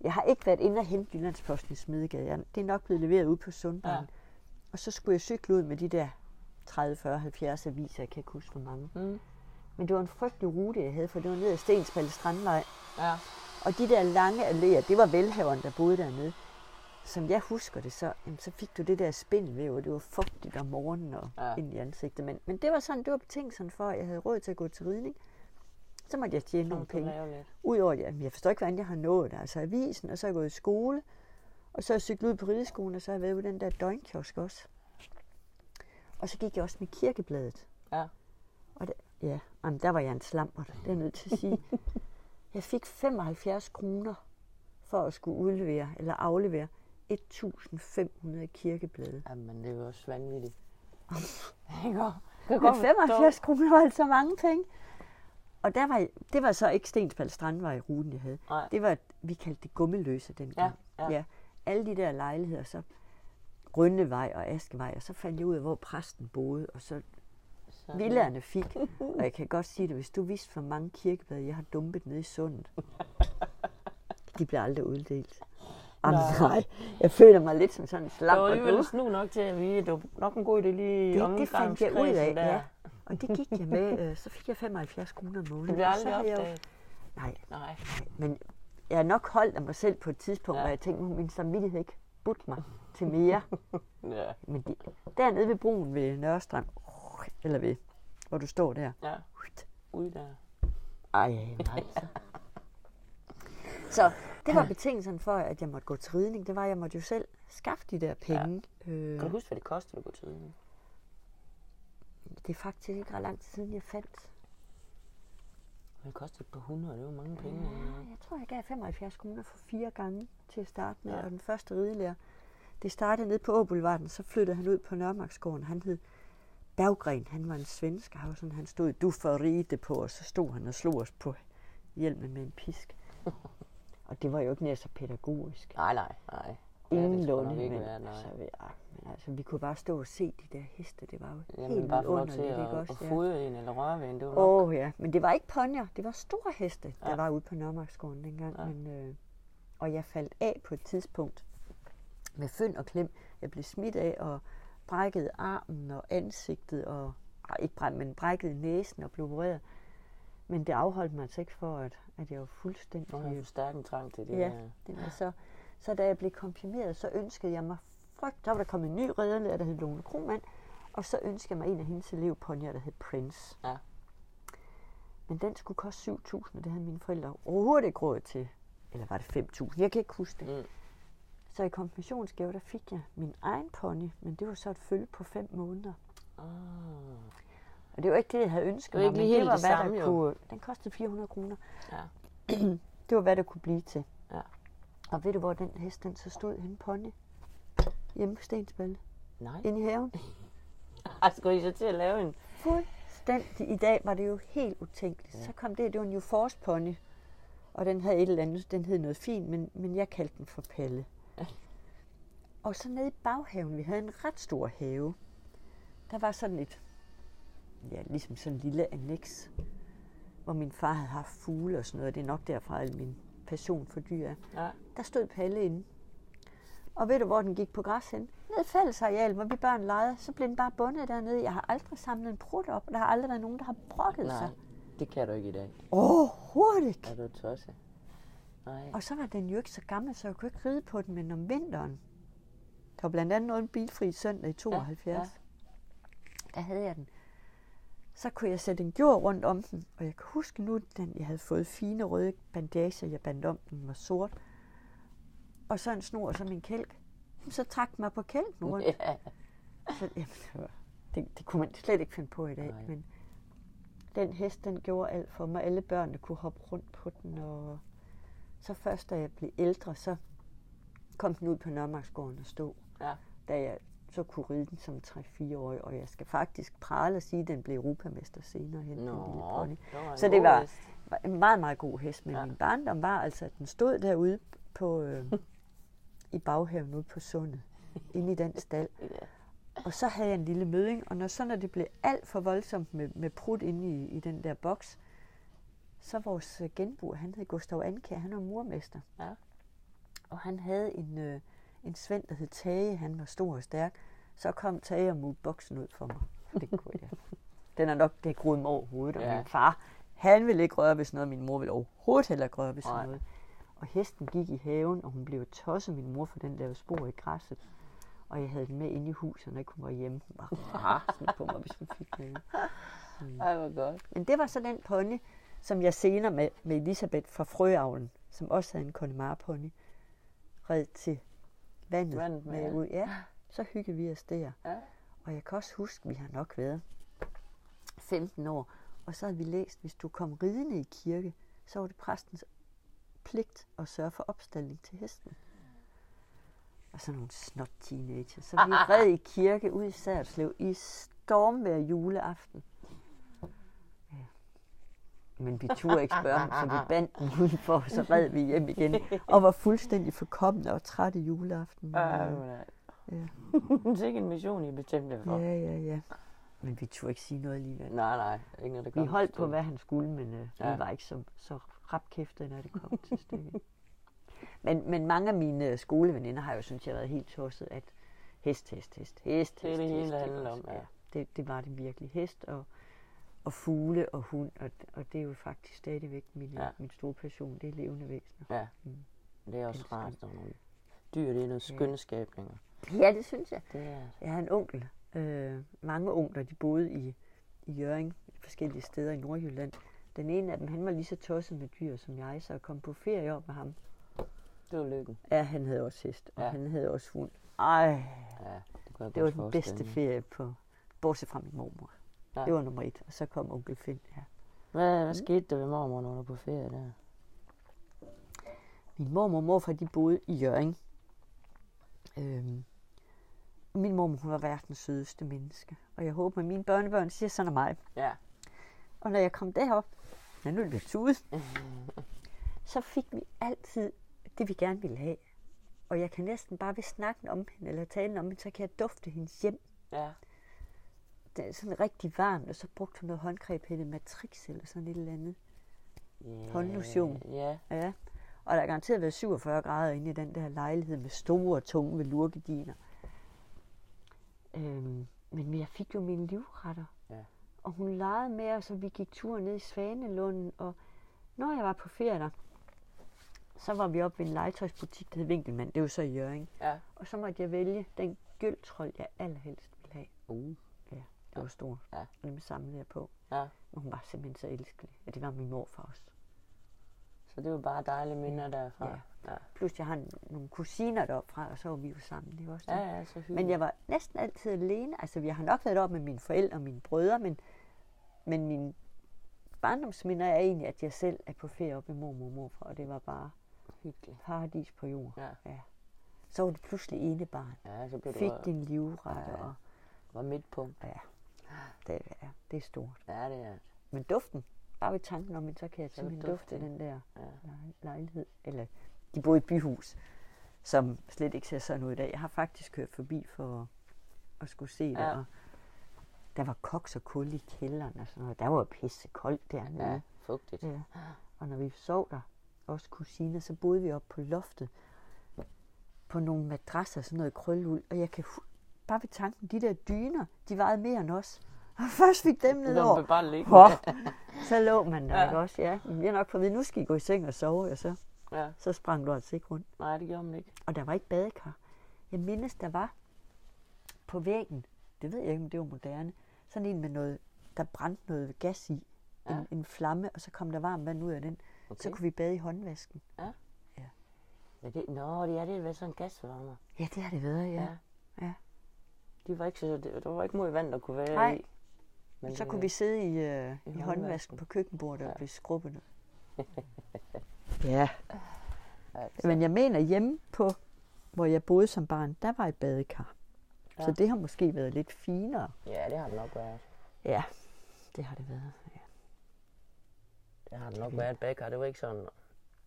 Jeg har ikke været inde og hente Jyllandsposten i Smedegade. Jeg, det er nok blevet leveret ude på Sundbanen. Ja. Og så skulle jeg cykle ud med de der 30, 40, 70 aviser. Jeg kan ikke huske, hvor mange. Mm. Men det var en frygtelig rute, jeg havde, for det var ned ad Stensballe Strandvej. Ja. Og de der lange alléer, det var velhaveren, der boede dernede. Som jeg husker det, så, jamen, så fik du det der spindelvæv, og det var fugtigt om morgenen og ja. ind i ansigtet. Men, men det var sådan, det var betingelsen for, at jeg havde råd til at gå til ridning. Så måtte jeg tjene nogle Nogle penge. Udover, at jeg forstår ikke, hvordan jeg har nået det. Altså avisen, og så er jeg gået i skole. Og så er jeg cyklet ud på rideskolen, og så har jeg været ude den der døgnkiosk også. Og så gik jeg også med kirkebladet. Ja. Og der, ja, jamen, der var jeg en slammer, det er jeg nødt til at sige. Jeg fik 75 kroner for at skulle udlevere eller aflevere 1500 kirkeblade. Jamen, det var også vanvittigt. Ikke? Kan godt forstå. 75 kroner var altså mange penge. Og der var, det var så ikke Stensbald Strandvej ruten, jeg havde. Nej. Det var, vi kaldte det gummeløse dengang. Ja, ja. ja. Alle de der lejligheder, så Rønnevej og Askevej, og så fandt jeg ud af, hvor præsten boede, og så Så- villaerne fik. Og jeg kan godt sige det, hvis du vidste, hvor mange kirkeblade jeg har dumpet nede i sundet. De bliver aldrig uddelt. Jamen, nej, jeg føler mig lidt som sådan en Det slam. var alligevel snu nok til at at det var nok en god idé lige det, det fandt jeg ud af, der. ja. Og det gik jeg med, øh, så fik jeg 75 kroner om måneden. Det og så aldrig har jeg jo- opdaget. Nej, Nej. men jeg er nok holdt af mig selv på et tidspunkt, Ja. hvor jeg tænkte, "Nu, min samvittighed ikke budt mig til mere. Ja. Men de, dernede ved broen ved Nørrestrand, eller ved, hvor du står der. Ja. Ude der. Ej, nej. Så. så det var betingelsen for, at jeg måtte gå til ridning. Det var, at jeg måtte jo selv skaffe de der penge. Ja. Øh, Kan du huske, hvad det kostede at gå til ridning? Det er faktisk ikke ret lang tid siden, jeg fandt. Det kostede et par hundrede, det var mange penge. Jeg tror, jeg gav 75 kroner for fire gange til at starte med. Ja. Ja. Og den første ridelærer, det startede nede på Åboulevarden, så flyttede han ud på Nørremarksgården. Han hed Berggren, han var en svensk. Han, var sådan, han stod, du får ride på, og så stod han og slog os på hjelmen med en pisk. og det var jo ikke nær så pædagogisk. Nej, nej, nej. Ja, Ingenlunde, nok ikke men, være, nej. altså, ej, men altså, vi kunne bare stå og se de der heste. Det var jo Jamen, helt bare få lov til at, ikke at også? Ja. fodre en eller røre ved en, det var. Åh oh, ja, men det var ikke ponyer, det var store heste, der Ja. var ude på Nørremarksgården dengang. Ja. Ja. Men, øh, og jeg faldt af på et tidspunkt med fynd og klem. Jeg blev smidt af og brækkede armen og ansigtet og ikke bræk, men brækkede næsen og blev opereret. Men det afholdt mig altså ikke for, at, at jeg var fuldstændig... Nu har jeg stærk en trang til det. Ja, der. det var så, så da jeg blev konfirmeret, så ønskede jeg mig frygt. Der var der kommet en ny ridderlærer, der hed Lone Krohmann, og så ønskede jeg mig en af hendes elevponyer, der hed Prince. Ja. Men den skulle koste 7.000, og det havde mine forældre overhovedet ikke råd til. Eller var det 5.000? Jeg kan ikke huske det. Mm. Så i konfirmationsgave, der fik jeg min egen pony, men det var så et følge på fem måneder. Ah. Og det var ikke det, jeg havde ønsket Det var mig, ikke men lige det helt var, det hvad samme, der jo. kunne... Den kostede 400 kroner. Ja. Det var, hvad der kunne blive til. Ja. Og ved du, hvor den hest, den så stod henne, pony? Hjemme på Stensballe. Nej. Inde i haven. Ej, skulle I så til at lave en... Fuldstændig. I dag var det jo helt utænkeligt. Ja. Så kom det, det var en New Force pony. Og den havde et eller andet, den hed noget fint, men, men jeg kaldte den for Palle. Ja. Og så nede i baghaven, vi havde en ret stor have. Der var sådan et, ja, ligesom sådan en lille annex, hvor min far havde haft fugle og sådan noget. Det er nok derfra, al min passion for dyr er. Ja. Der stod Palle inde. Og ved du, hvor den gik på græs hen? Ned i fællesareal, hvor vi børn legede. Så blev den bare bundet dernede. Jeg har aldrig samlet en prut op, og der har aldrig været nogen, der har brokket Nej, sig. det kan du ikke i dag. Overhovedet ikke. Er du tosset? Nej. Og så var den jo ikke så gammel, så jeg kunne ikke ride på den, men om vinteren, der var blandt andet en bilfri søndag i 72, ja, ja. der havde jeg den. Så kunne jeg sætte en gjord rundt om den, og jeg kan huske nu, den jeg havde fået fine røde bandager, jeg bandt om den, var sort. Og så en snor som en kælk. Så trak mig på kælken rundt. Ja. Så, jamen, det, var, det, det kunne man slet ikke finde på i dag. Nej. Men den hest, den gjorde alt for mig. Alle børnene kunne hoppe rundt på den. Og så først, da jeg blev ældre, så kom den ud på Nørmarksgården og stå. Ja. Da jeg så kunne ride den som 3-4 år. Og jeg skal faktisk prale og sige, at den blev europamester senere hen. den lille Nå, pony. Så det var, var en meget, meget god hest. Men ja. min barndom var altså, at den stod derude på, øh, i baghaven ude på sundet. Inde i den stald. Og så havde jeg en lille møding, og når så når det blev alt for voldsomt med, med prut inde i, i den der boks, så vores øh, genbo, han hed Gustav Ankær, han var murmester. Ja. Og han havde en, øh, en svend, der hed Tage, han var stor og stærk. Så kom Tage og multe boksen ud for mig. Det kunne jeg. Den er nok, det groede mig over hovedet, og ja. min far, han ville ikke røre ved sådan noget, min mor ville overhovedet heller ikke røre ved sådan Nej. noget. Og hesten gik i haven, og hun blev tosset, min mor, for den der spor i græsset. Og jeg havde den med inde i huset, når ikke hun var hjemme. Hun var rasende på mig, hvis hun fik den. Ej, hvor godt. Men det var så den pony, som jeg senere med, med Elisabeth fra Frøavlen, som også havde en Connemara pony, red til vandet, Vandet med, med ud. Ja, så hyggede vi os der. Ja. Og jeg kan også huske, vi har nok været 15 år, og så havde vi læst, hvis du kom ridende i kirke, så var det præstens pligt at sørge for opstilling til hesten. Og så nogle snot teenager. Så vi red i kirke ud i Særslev i stormvejr juleaften. Ja. Men vi turde ikke spørge ham, så vi bandt den udenfor, og så red vi hjem igen. Og var fuldstændig forkommende og trætte juleaften. Men, hvor er- Ja. Sikke en mission, I bestemte for. Ja, ja, ja. Men vi turde ikke sige noget alligevel. Nej, nej. Ikke noget, der Vi holdt på, hvad han skulle, men øh, Ja. vi var ikke så, så rapkæftede, når det kom til stykket. Men, men mange af mine skoleveninder har jo synes jeg været helt tosset, at hest, hest, hest, hest, Det er hest, det hele, hest, handler om, ja. Det, det var det virkelig. Hest og, og fugle og hund, og, og det er jo faktisk stadigvæk min, Ja. ja. min store passion. Det er levende væsener. Ja. Mm. Det er også Elsker rart, når nogle dyr, det er noget Ja. skønne skabninger. Ja, det synes jeg. Det er Jeg har en onkel. Øh, mange onkler, de boede i, i Jøring, forskellige steder i Nordjylland. Den ene af dem, han var lige så tosset med dyr som jeg, så jeg kom på ferie op med ham. det var lykken. Ja, han havde også hest, og Ja. han havde også hund. Ej, Ja, det kunne det var den bedste ferie på, bortset fra min mormor. Ja. Det var nummer et, og så kom onkel Finn. Ja. Hvad, hvad skete der ved mormor, når du var på ferie der? Min mormor og morfar, de boede i Jøring. Øhm, min mormor, hun var verdens sødeste menneske. Og jeg håber, at mine børnebørn siger sådan af mig. Ja. Og når jeg kom derop, ja, nu er det lidt ude, så fik vi altid det, vi gerne ville have. Og jeg kan næsten bare ved snakken om hende, eller talen om hende, så kan jeg dufte hendes hjem. Ja. Det er sådan rigtig varmt, og så brugte hun noget håndgreb, hed det Matrix eller sådan et eller andet. ja. Håndlotion. Ja. Ja. Og der er garanteret været 47 grader inde i den der lejlighed med store, tunge velurgardiner. Øhm, men jeg fik jo mine livretter. Ja. og hun legede med os, og vi gik tur ned i Svanelunden, og når jeg var på ferie der, så var vi oppe ved en legetøjsbutik, der hed Winkelmann, det var så i Jørgen. Ja. Og så måtte jeg vælge den gyldtrold, jeg allerhelst ville have. Uh. Det var stort. Ja. Og dem samlede jeg på. Ja. Og hun var simpelthen så elskelig. Og det var min morfar også. Så det var bare dejlige minder derfra. Ja. Ja. Plus jeg har nogle kusiner deroppe fra, og så var vi jo sammen. Det var også Ja, ja, så hyggeligt. Men jeg var næsten altid alene. Altså, jeg har nok været deroppe med mine forældre og mine brødre, men, men mine barndomsminder er egentlig, at jeg selv er på ferie oppe med mormor og morfar, og det var bare Hyggeligt. paradis på jord. Ja. ja. Så var det pludselig ene barn. Ja, så blev Fik du din livret, Ja, og var midtpunkt. ja, det, er, det er stort. Ja, det er Men duften, bare ved tanken om, det, så kan jeg simpelthen dufte den der Ja. lej- lejlighed. Eller de boede i et byhus, som slet ikke ser sådan ud i dag. Jeg har faktisk kørt forbi for at skulle se det. Ja. Og der var koks og kul i kælderen og sådan noget. Der var pisse koldt dernede. Ja, fugtigt. Ja. Og når vi sov der, også kusiner, så boede vi oppe på loftet på nogle madrasser, sådan noget krølleuld. Og jeg kan bare ved tanken, de der dyner, de vejede mere end os. Og først fik dem ned over. bare liggende. Hå, så lå man der, Ja. ikke også? Ja, vi har nok fået at nu skal I gå i seng og sove, og så, Ja. så sprang du altså ikke rundt. Nej, det gjorde man ikke. Og der var ikke badekar. Jeg mindes, der var på væggen, det ved jeg ikke, om det var moderne, sådan en med noget, der brændte noget gas i. Ja. En, en flamme, og så kom der varmt vand ud af den. Okay. Så kunne vi bade i håndvasken. Ja, det, nå, det er det været sådan en gasvarmer. Ja, det har det været, ja. ja. De var ikke så, der var ikke meget vand, der kunne være Nej. i. Men Så det- kunne vi sidde i, øh, i håndvasken. håndvasken på køkkenbordet og Ja. blive skrubbet. ja. Altså, Men jeg mener hjemme på, hvor jeg boede som barn, der var et badekar. Ja. Så Ja. det har måske været lidt finere. Ja, det har det nok været. Ja, det har det været. Ja. Det har det nok været bækker. Det var ikke sådan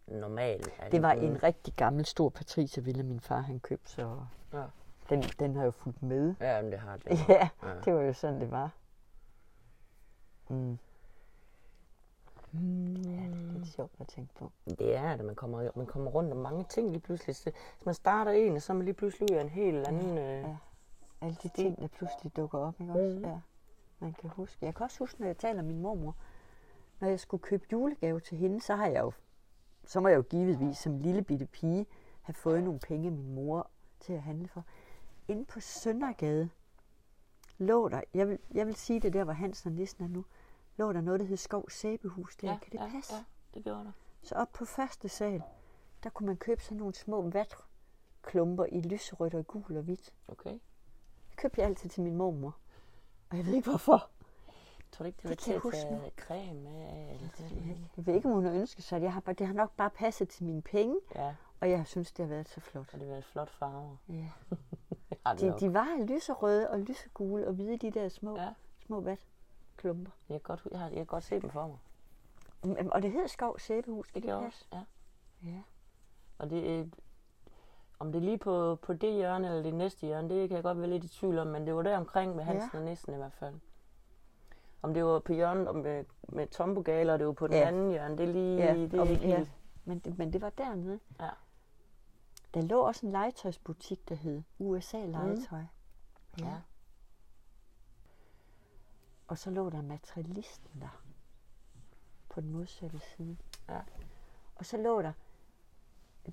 normalt. at Det var en rigtig gammel, stor patriciervilla, min far han købte, så Ja. den, den har jo fulgt med. Ja, men det har det. Ja, Ja. det var jo sådan, det var. Mm. Mm. Ja, det er lidt sjovt at tænke på. Det er det. Man kommer, man kommer rundt om mange ting lige pludselig. Så man starter en, så er man lige pludselig ud af en helt anden... Øh, Ja. Alle de ting, der pludselig dukker op, ikke også? Mhm. Ja, man kan huske. Jeg kan også huske, når jeg taler min mormor, når jeg skulle købe julegave til hende, så har jeg jo, så må jeg jo givetvis som lille bitte pige have fået nogle penge af min mor til at handle for. Inde på Søndergade lå der, jeg vil, jeg vil sige det der, hvor Hansen og Nissen er nu, lå der noget, der hed Skov Sæbehus der. kan det ja, passe? Ja, det gjorde det. Så op på første sal, der kunne man købe sådan nogle små vatklumper i lyserødt og gul og hvidt. Okay. Det købte jeg altid til min mormor. Og jeg ved ikke hvorfor. Tror du ikke, det Det var kan til jeg at tage creme med? Eller til? Jeg ved ikke, om hun har ønsket sig det. Jeg har det har nok bare passet til mine penge, Ja, og jeg synes, det har været så flot. og det var en flot farve. Ja. Det har det De, nok. de var lyserøde og lysegule og hvide, de der små, Ja. små vatklumper. Jeg kan godt, jeg har, jeg kan godt se dem for mig. Og- Og det hedder Skov Sæbehus, Det kan det passe? også, ja. Ja. Og det, er- om det er lige på, på det hjørne eller det næste hjørne, det kan jeg godt være lidt i tvivl om, men det var der omkring med Hansen Ja. og Nissen i hvert fald. Om det var på hjørnet og med, med Tombogale, og det var på den Ja. anden hjørne, det er lige, Ja, det er ikke ja. helt. Men, det, men det var dernede. Ja. Der lå også en legetøjsbutik, der hed USA Legetøj. Mm. Ja. Og så lå der materialisten der. På den modsatte side. Ja. Og så lå der,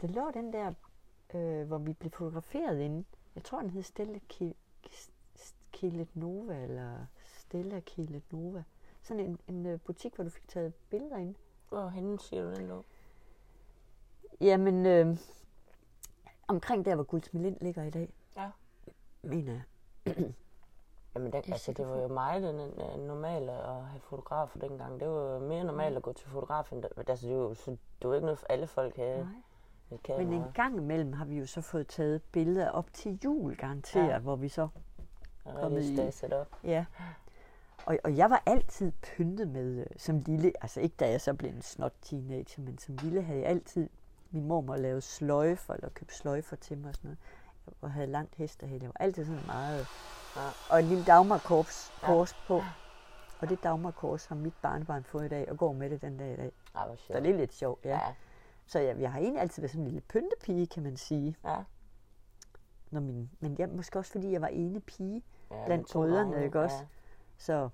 der lå den der, øh, hvor vi blev fotograferet inde. Jeg tror, den hed Stella Ki- Ki- Kilet Nova, eller Stella Kilet Nova. Sådan en, en øh, butik, hvor du fik taget billeder ind. Hvor henne siger du den lå? Jamen, øh, omkring der, hvor Guldsmelind ligger i dag, Ja. mener jeg. Jamen, den, Det altså, det var jo meget den, øh, normalt at have fotografer dengang. Det var jo mere normalt at gå til fotograf, end der, altså, det var jo så, det var ikke noget, alle folk havde. Nej. Kamera. Men en gang imellem har vi jo så fået taget billeder op til jul, garanteret, Ja. ja. hvor vi så kommet kommet i- op. Ja. Og, og jeg var altid pyntet med, øh, som lille, altså ikke da jeg så blev en snot teenager, men som lille havde jeg altid, min mormor lavede sløjfer, eller købte sløjfer til mig og sådan noget. Og havde langt hestehæl. Jeg var altid sådan meget... Ja. Og en lille dagmarkors Ja. kors på. Og det dagmarkors har mit barnebarn fået i dag, og går med det den dag i dag. Hvor Så det er lidt sjovt, ja. Ja. Så jeg, jeg har egentlig altid været sådan en lille pyntepige, kan man sige. Ja. Når min, men jeg, måske også fordi jeg var ene pige. ja Blandt brødrene, ikke også? Ja. Så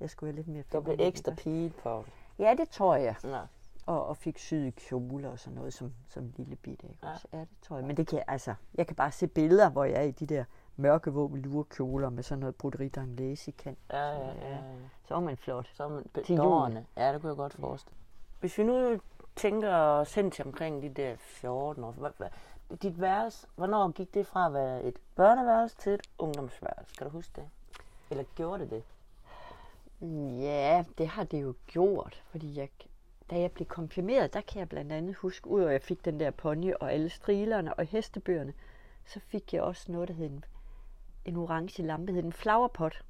Jeg skulle have lidt mere Du blev ekstra pige på Ja, det tror jeg. Ja. Og, og fik syede kjoler og sådan noget som, som lille bitte. Ikke? Ja. Ja. ja, det tror jeg. Men det kan altså, jeg kan bare se billeder, hvor jeg er i de der mørke våben kjoler med sådan noget broderi d'anglaise i kant. Ja, ja, ja. ja. Så var man flot. Så er man bedårende. Ja, det kunne jeg godt forestille. Hvis vi nu tænker til omkring de der 14 år, dit værelse, hvornår gik det fra at være et børneværelse til et ungdomsværelse? Kan du huske det? Eller gjorde det det? Ja, det har det jo gjort, fordi jeg, da jeg blev konfirmeret, der kan jeg blandt andet huske, ud at jeg fik den der pony og alle strilerne og hestebøgerne, så fik jeg også noget, der hed en, en orange lampe, hed en flowerpot.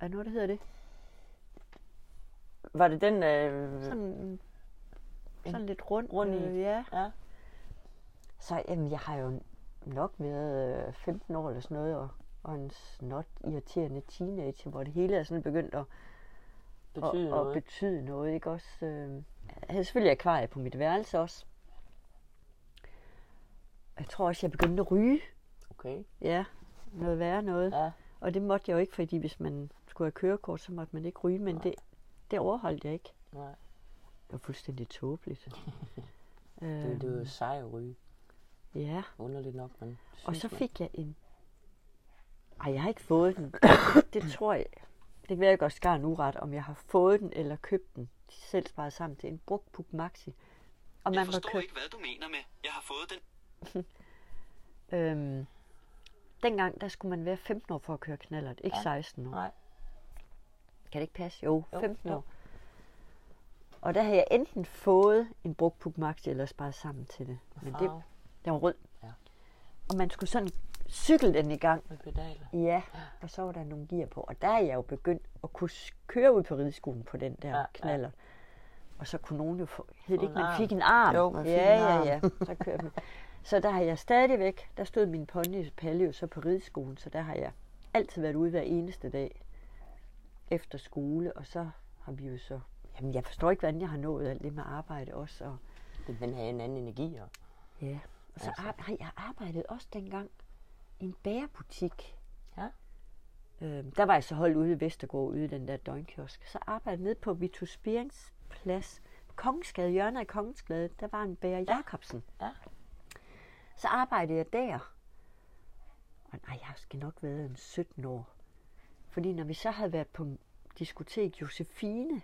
Er noget, der hedder det? Var det den... Øh, Sådan, sådan lidt rund. rund i? Øh, ja. ja. Så jamen, jeg har jo nok været øh, 15 år eller sådan noget, og, og en snot irriterende teenager, hvor det hele er sådan begyndt at, Betyder at, noget. at betyde noget. Ikke? Også, øh, jeg havde selvfølgelig akvarie på mit værelse også. Jeg tror også, jeg begyndte at ryge. okay. Ja, noget værre noget. Ja. Og det måtte jeg jo ikke, fordi hvis man skulle have kørekort, så måtte man ikke ryge, men det, det overholdt jeg ikke. Nej. Det var fuldstændig tåbeligt. Det, det var jo Øhm, sej at ryge. ja, Underligt nok, men... og så man. fik jeg en... Ej, jeg har ikke fået den. Det tror jeg... Det kan være, jeg gør skarn uret, om jeg har fået den eller købt den. De selv sparet sammen til en brugt Puk Maxi. Og Jeg man var forstår købt... ikke, hvad du mener med, jeg har fået den. Øhm, dengang, der skulle man være 15 år for at køre knallert, ikke Ja. 16 år. Nej. Kan det ikke passe? Jo, Jo, 15 jo. Og der havde jeg enten fået en brugt Puk Maxi, eller sparet sammen til det. Men det, den var rød. Ja. Og man skulle sådan cykle den i gang. med pedaler. Ja, og så var der nogle gear på. Og der er jeg jo begyndt at kunne køre ud på rideskolen på den der Ja, ja, ja. knaller. Og så kunne nogen jo få, hed det ikke, man fik en arm. Jo, man fik ja, en ja, arm. ja, Så kørte man. Så der har jeg stadigvæk, der stod min pony Palle jo så på rideskolen, så der har jeg altid været ude hver eneste dag efter skole, og så har vi jo så, jamen jeg forstår ikke, hvordan jeg har nået alt det med arbejde også, og Den havde en anden energi, og Ja, og så Altså. ar- har jeg arbejdet også dengang i en bærebutik. Ja. Øhm, der var jeg så holdt ude i Vestergaard, ude i den der døgnkiosk. Så arbejdede jeg nede på Vitus Spierings plads. Kongensgade, hjørnet af Kongensgade, der var en bærer Jacobsen. Ja. Så arbejdede jeg der. Og nej, jeg skal nok været en 17 år. Fordi når vi så havde været på diskotek Josefine,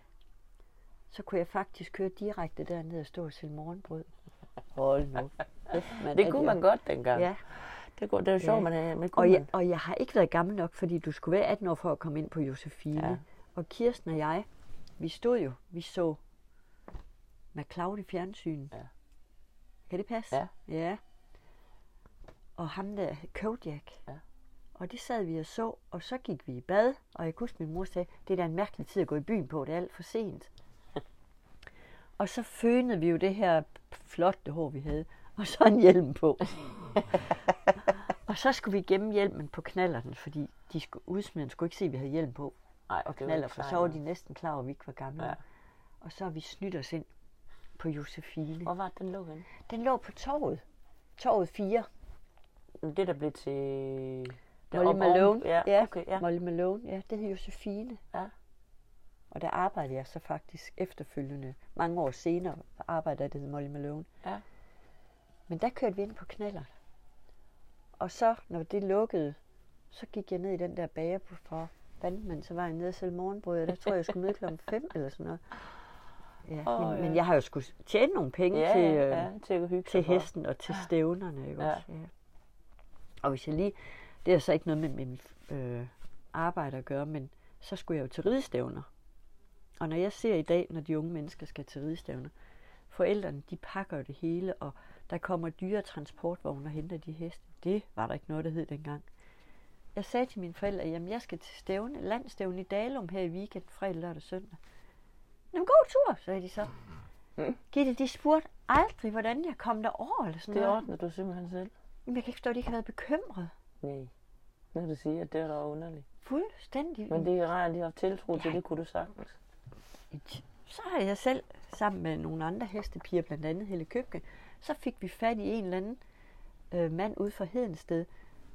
så kunne jeg faktisk køre direkte derned og stå og sælge morgenbrød. Hold nu. mand, det kunne man godt dengang. Ja, Det, kunne, det var sjovt, Ja. man, man kunne og man. jeg, og jeg har ikke været gammel nok, fordi du skulle være 18 år for at komme ind på Josefine. Ja. Og Kirsten og jeg, vi stod jo, vi så McCloud i fjernsynet. Ja. Kan det passe? Ja. Ja. Og ham der, Kodiak. Ja. Og det sad vi og så, og så gik vi i bad, og jeg kunne huske, min mor sagde, det er da en mærkelig tid at gå i byen på, det er alt for sent. Og så fønede vi jo det her flotte hår, vi havde, og så en hjelm på. og så skulle vi gemme hjelmen på knallerten, fordi de skulle, udsmiderne skulle ikke se, at vi havde hjelm på Ej, og knaller, for så var de næsten klar over, at vi ikke var gamle. Ja. Og så har vi snydt os ind på Josefine. Hvor var det, den lå henne? Den lå på torvet. Torvet 4. Det, der blev til... Molly Malone. Ja, ja. okay, ja. Molly Malone. Ja, det hed Josefine. Ja. Og der arbejdede jeg så faktisk efterfølgende. Mange år senere arbejdede jeg, det hed Molly Malone. Ja. Men der kørte vi ind på knaller. Og så, når det lukkede, så gik jeg ned i den der bager på for vandmand, så var jeg nede og sælge morgenbrød, og der tror jeg, jeg skulle møde klokken 5 eller sådan noget. Ja, Åh, men, ja. men jeg har jo skulle tjene nogle penge Ja, til, øh, ja, til hygge til for. hesten og til stævnerne. Ikke Ja. også? Ja. Og hvis jeg lige, det er så ikke noget med min øh, arbejde at gøre, men så skulle jeg jo til ridestævner. Og når jeg ser i dag, når de unge mennesker skal til ridestævner, forældrene de pakker det hele, og der kommer dyre transportvogne og henter de heste. Det var der ikke noget, der hed dengang. Jeg sagde til mine forældre, jamen jeg skal til stævne, landstævne i Dalum her i weekend, fredag, lørdag og søndag. Jamen god tur, sagde de så. Mm. Gitte, de spurgte aldrig, hvordan jeg kom derover eller sådan Det noget. ordner du simpelthen selv. Jamen, jeg kan ikke forstå, at de ikke har været bekymret. Nej. Når du siger, at det er da underligt. Fuldstændig. Men det er rart, at de har tiltro til, Ja. det kunne du sagtens. Så har jeg selv, sammen med nogle andre hestepiger, blandt andet Helle Købke, så fik vi fat i en eller anden øh, mand ude fra Hedensted,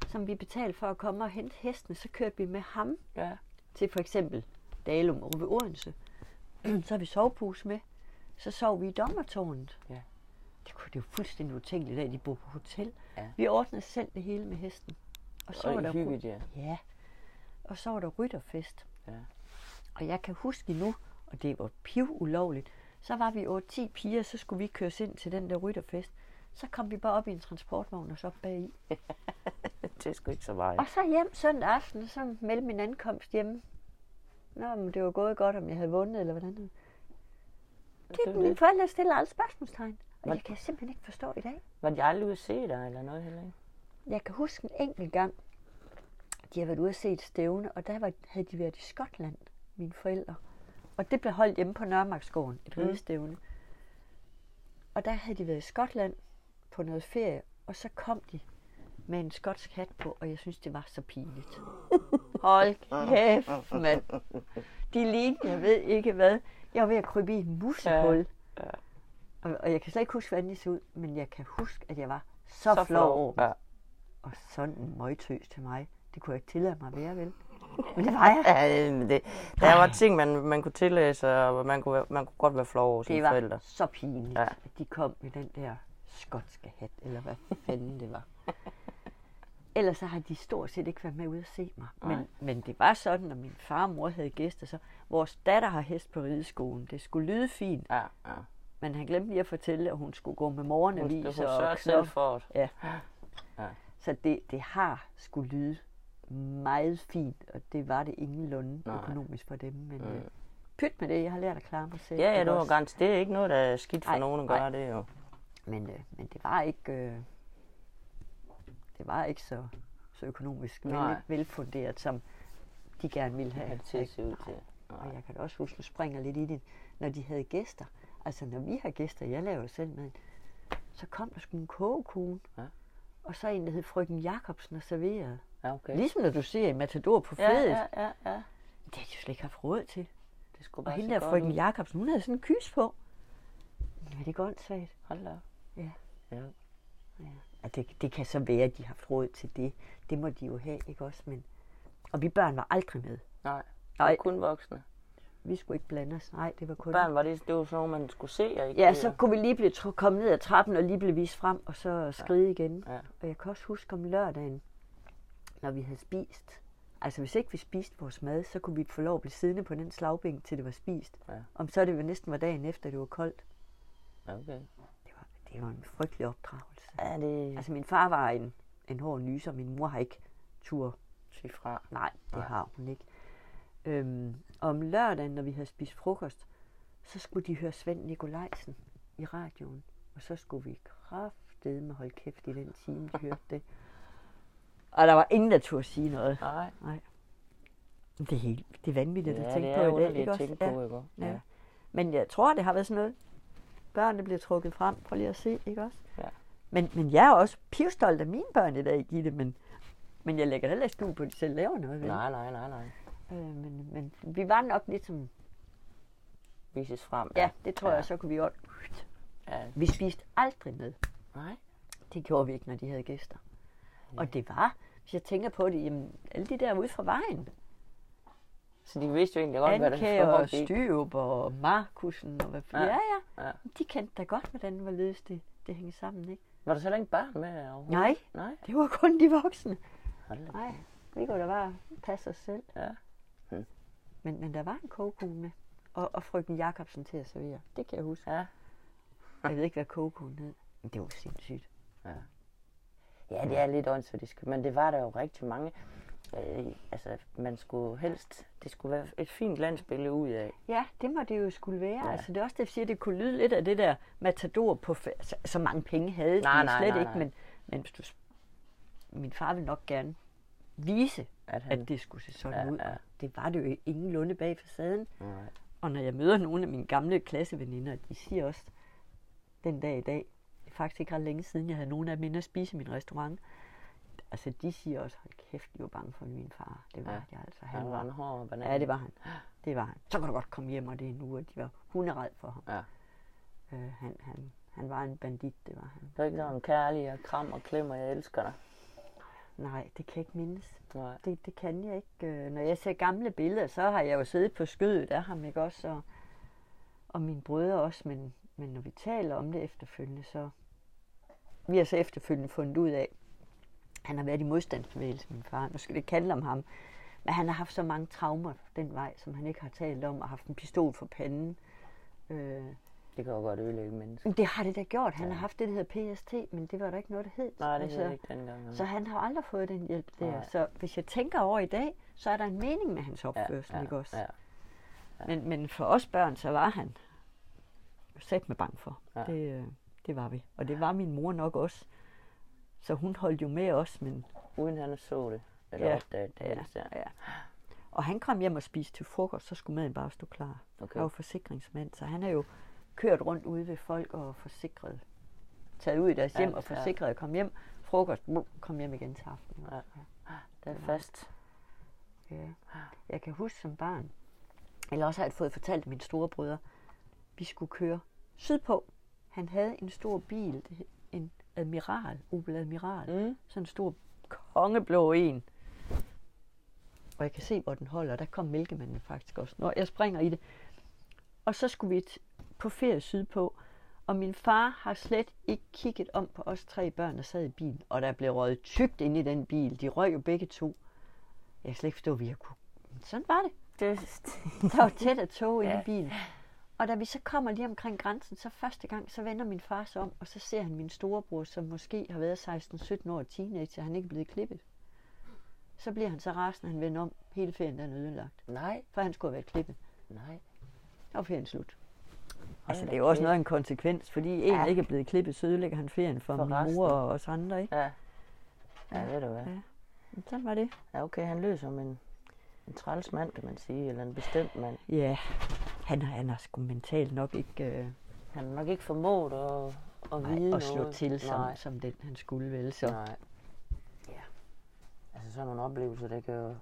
som vi betalte for at komme og hente hestene. Så kørte vi med ham Ja. til for eksempel Dalum over ved Odense. så har vi sovepose med. Så sov vi i dommertårnet. Ja. Det, kunne, det er jo fuldstændig utænkeligt, at de bor på hotel. Ja. Vi ordnede selv det hele med hesten. Og så var Og der hygget, ja. Ja. Og så var der rytterfest. Ja. Og jeg kan huske nu, og det var piv ulovligt, så var vi over 10 piger, så skulle vi køres ind til den der rytterfest. Så kom vi bare op i en transportvogn og så bag i. Det er sgu ikke så meget. Og så hjem søndag aften, så meldte min ankomst hjemme. Nå, men det var gået godt, om jeg havde vundet, eller hvordan. Det, Det mine det. forældre stiller alle spørgsmålstegn. Og Men- jeg kan simpelthen ikke forstå i dag. Var de aldrig ude at se dig, eller noget heller ikke? Jeg kan huske en enkelt gang, de har været ude at se et stævne, og der var, havde de været i Skotland, mine forældre. Og det blev holdt hjemme på Nørremarksgården, et Mm. ridestævne. Og der havde de været i Skotland på noget ferie, og så kom de med en skotsk hat på, og jeg synes, det var så pinligt. Hold kæft, mand. De lignede, jeg ved ikke hvad. Jeg var ved at krybe i et musehul. Ja, ja. Og, og jeg kan slet ikke huske, hvordan de så ud, men jeg kan huske, at jeg var så, så flov over. Ja. Og sådan en møgtøs til mig, det kunne jeg ikke tillade mig at være, vel? Men det var jeg. Ja, men det, der var ting, man, man kunne tillæse, og man kunne, man kunne godt være flov over sine Det var forældre. så pinligt, Ja. at de kom med den der skotske hat, eller hvad fanden det var. Ellers så har de stort set ikke været med ude at se mig. Nej. Men, men det var sådan, at min far og mor havde gæster, så vores datter har hest på rideskolen. Det skulle lyde fint, Ja, ja. men han glemte lige at fortælle, at hun skulle gå med Hun, hun sørger og selv for det. Ja. Ja. Så det, det har skulle lyde meget fint, og det var det ingenlunde Nej. økonomisk for dem. Men Mm. pyt med det, jeg har lært at klare mig selv. Ja, ja, det var garanteret. Det er ikke noget, der er skidt for Nej, nogen at nej. gøre, det jo. Men, øh, men det var ikke, øh, det var ikke så, så økonomisk vel, Nej. velfunderet, som de gerne ville have. Det til at se ud til. Og jeg kan da også huske, nu springer lidt i det, når de havde gæster. Altså når vi har gæster, jeg laver jo selv mad, så kom der sgu en kogekone. Ja. Og så en, der hed frøken Jacobsen og serverede. Ja, okay. Ligesom når du ser i Matador på Ja, fædet. ja, ja, ja. Det har de jo slet ikke haft råd til. Det skulle Og bare hende se der frøken ud. Jacobsen, hun havde sådan en kys på. Ja, det er godt svagt. Hold da. Ja. Ja. Ja, det, det kan så være, at de har haft råd til det. Det må de jo have, ikke også? Men... Og vi børn var aldrig med. Nej, var kun voksne. Vi skulle ikke blande os. Nej, det var kun... Børn var det, det var sådan noget, man skulle se, og ikke Ja, så kunne vi lige blive tr- komme ned ad trappen og lige blive vist frem, og så skride igen. Ja. Og jeg kan også huske om lørdagen, når vi havde spist. Altså hvis ikke vi spiste vores mad, så kunne vi få lov at blive siddende på den slagbænk, til det var spist. Ja. Om så det var næsten var dagen efter, det var koldt. Ja, okay. Det var, det var en frygtelig opdragelse. Ja, det Altså min far var en, en hård nyser, min mor har ikke tur. sig fra. Nej, det Nej. har hun ikke. Øhm, om lørdagen, når vi havde spist frokost, så skulle de høre Svend Nikolajsen i radioen. Og så skulle vi kraftedeme holde kæft i den time, de hørte det. Og der var ingen, der turde sige noget. Nej. Det er, helt, det er vanvittigt Ja, at tænke det på er i dag. Ikke at også? tænke på, ikke? Ja. Ja. Men jeg tror, det har været sådan noget. Børnene bliver trukket frem. Prøv lige at se, ikke også? Ja. Men, men jeg er også pivstolt af mine børn i dag, Gitte, men, men jeg lægger heller ikke skjul på, at de selv laver noget. Vel? Nej, nej, nej, nej. Øh, men, men vi var nok lidt som, Vises frem. ja, det tror ja. jeg, så kunne vi godt. Ja. Vi spiste aldrig med. Nej. Det gjorde vi ikke, når de havde gæster. Og det var, hvis jeg tænker på det, jamen, alle de der ude fra vejen. Så de vidste jo egentlig godt, hvad Anke der og foregik. Styrup og Markusen og hvad Ja. ja. ja. De kendte da godt, hvordan hvorledes det, det hænger sammen, ikke? Var der så ikke børn med overhovedet? Nej. Nej. Det var kun de voksne. Nej, vi kunne da bare passe os selv. Ja. Men, men der var en kogekone med. Og, og frøken Jacobsen til at servere. Det kan jeg huske. Ja. Jeg ved ikke, hvad kogekonen hed. Men det var sindssygt. Ja, det er lidt åndssvagt, men det var der jo rigtig mange. Øh, altså, man skulle helst, det skulle være et fint landsbillede ud af. Ja, det må det jo skulle være. Ja. Ja. Altså, det er også det, jeg siger, det kunne lyde lidt af det der matador på... Så, så mange penge havde Nej, de nej, slet nej, ikke, nej. men, men hvis du... Min far ville nok gerne vise, At han, at det skulle se sådan Ja, ud. ja. Det var det jo ingenlunde bag facaden. Nej. Og når jeg møder nogle af mine gamle klasseveninder, de siger også den dag i dag, det er faktisk ikke ret længe siden, jeg havde nogen af dem inde at spise i min restaurant. Altså, de siger også, hold kæft, de var bange for min far. Det var Ja. jeg altså. Han Han var en hård banan. ja, det var han. Det var han. Så kan du godt komme hjem, og det er nu, at de var hunderedd for ham. Ja. Øh, han, han, han var en bandit, det var han. Det var ikke sådan kærlig og kram og klem, og jeg elsker dig. Nej, det kan jeg ikke mindes. Nej. Det, det kan jeg ikke. Øh, Når jeg ser gamle billeder, så har jeg jo siddet på skødet af ham, ikke også? Og, og mine brødre også, men, men når vi taler om det efterfølgende, så... Vi har så efterfølgende fundet ud af, han har været i modstandsbevægelsen, min far. Nu skal det kalde om ham. Men han har haft så mange traumer den vej, som han ikke har talt om, og haft en pistol for panden. Øh, Det kan jo godt ødelægge mennesker. men det har det da gjort. Han har haft det, der hedder PST, men det var der ikke noget, der hed. Nej, det Altså, ikke dengang. Så han har aldrig fået den hjælp der. Nej. Så hvis jeg tænker over i dag, så er der en mening med hans opførsel, ja, ikke også? Ja. Men, men for os børn, så var han sat med bange for. Ja. Det, øh, det var vi. Og det var min mor nok også. Så hun holdt jo med os, men Uden han så det. Eller Ja. ja. opdaget det. Ja, ja. ja. Og han kom hjem og spiste til frokost, så skulle maden bare stå klar. Okay. Han var forsikringsmand, så han er jo kørt rundt ude ved folk og forsikret. Taget ud i deres Ja, hjem og ja. forsikret, kom hjem, frokost, kom hjem igen til aften. Ja. Det er fast. Ja. Jeg kan huske som barn, eller også har jeg fået fortalt af mine store brødre, vi skulle køre sydpå. Han havde en stor bil, en Admiral, Opel Admiral. Mm. Sådan en stor kongeblå en. Og jeg kan se, hvor den holder. Der kom mælkemanden faktisk også. Når jeg springer i det. Og så skulle vi på ferie sydpå. Og min far har slet ikke kigget om på os tre børn, der sad i bilen. Og der blev røget tykt ind i den bil. De røg jo begge to. Jeg kan slet ikke forstå, at vi har kunne... Men sådan var det. Det, Der var tæt af tog inde i bilen. Og da vi så kommer lige omkring grænsen, så første gang, så vender min far sig om, og så ser han min storebror, som måske har været 16-17 år teenager, han er ikke blevet klippet. Så bliver han så rasende, han vender om, hele ferien den er ødelagt. nej, For han skulle have været klippet. nej. Og ferien slut. Altså, det er jo også noget af en konsekvens, fordi en Ja. ikke er blevet klippet, så ødelægger han ferien for, For min resten. mor og os andre, ikke? Ja. Ja, ved du hvad. Ja. Men sådan var det. Ja, okay, han lød som en, en træls mand, kan man sige, eller en bestemt mand. Ja, han, har- han har sgu mentalt nok ikke øh, Han har nok ikke formået at, at vide nej, at slå noget. til, som, Nej. som den han skulle vel. Så. Nej. Ja. Altså sådan nogle oplevelser, det kan jo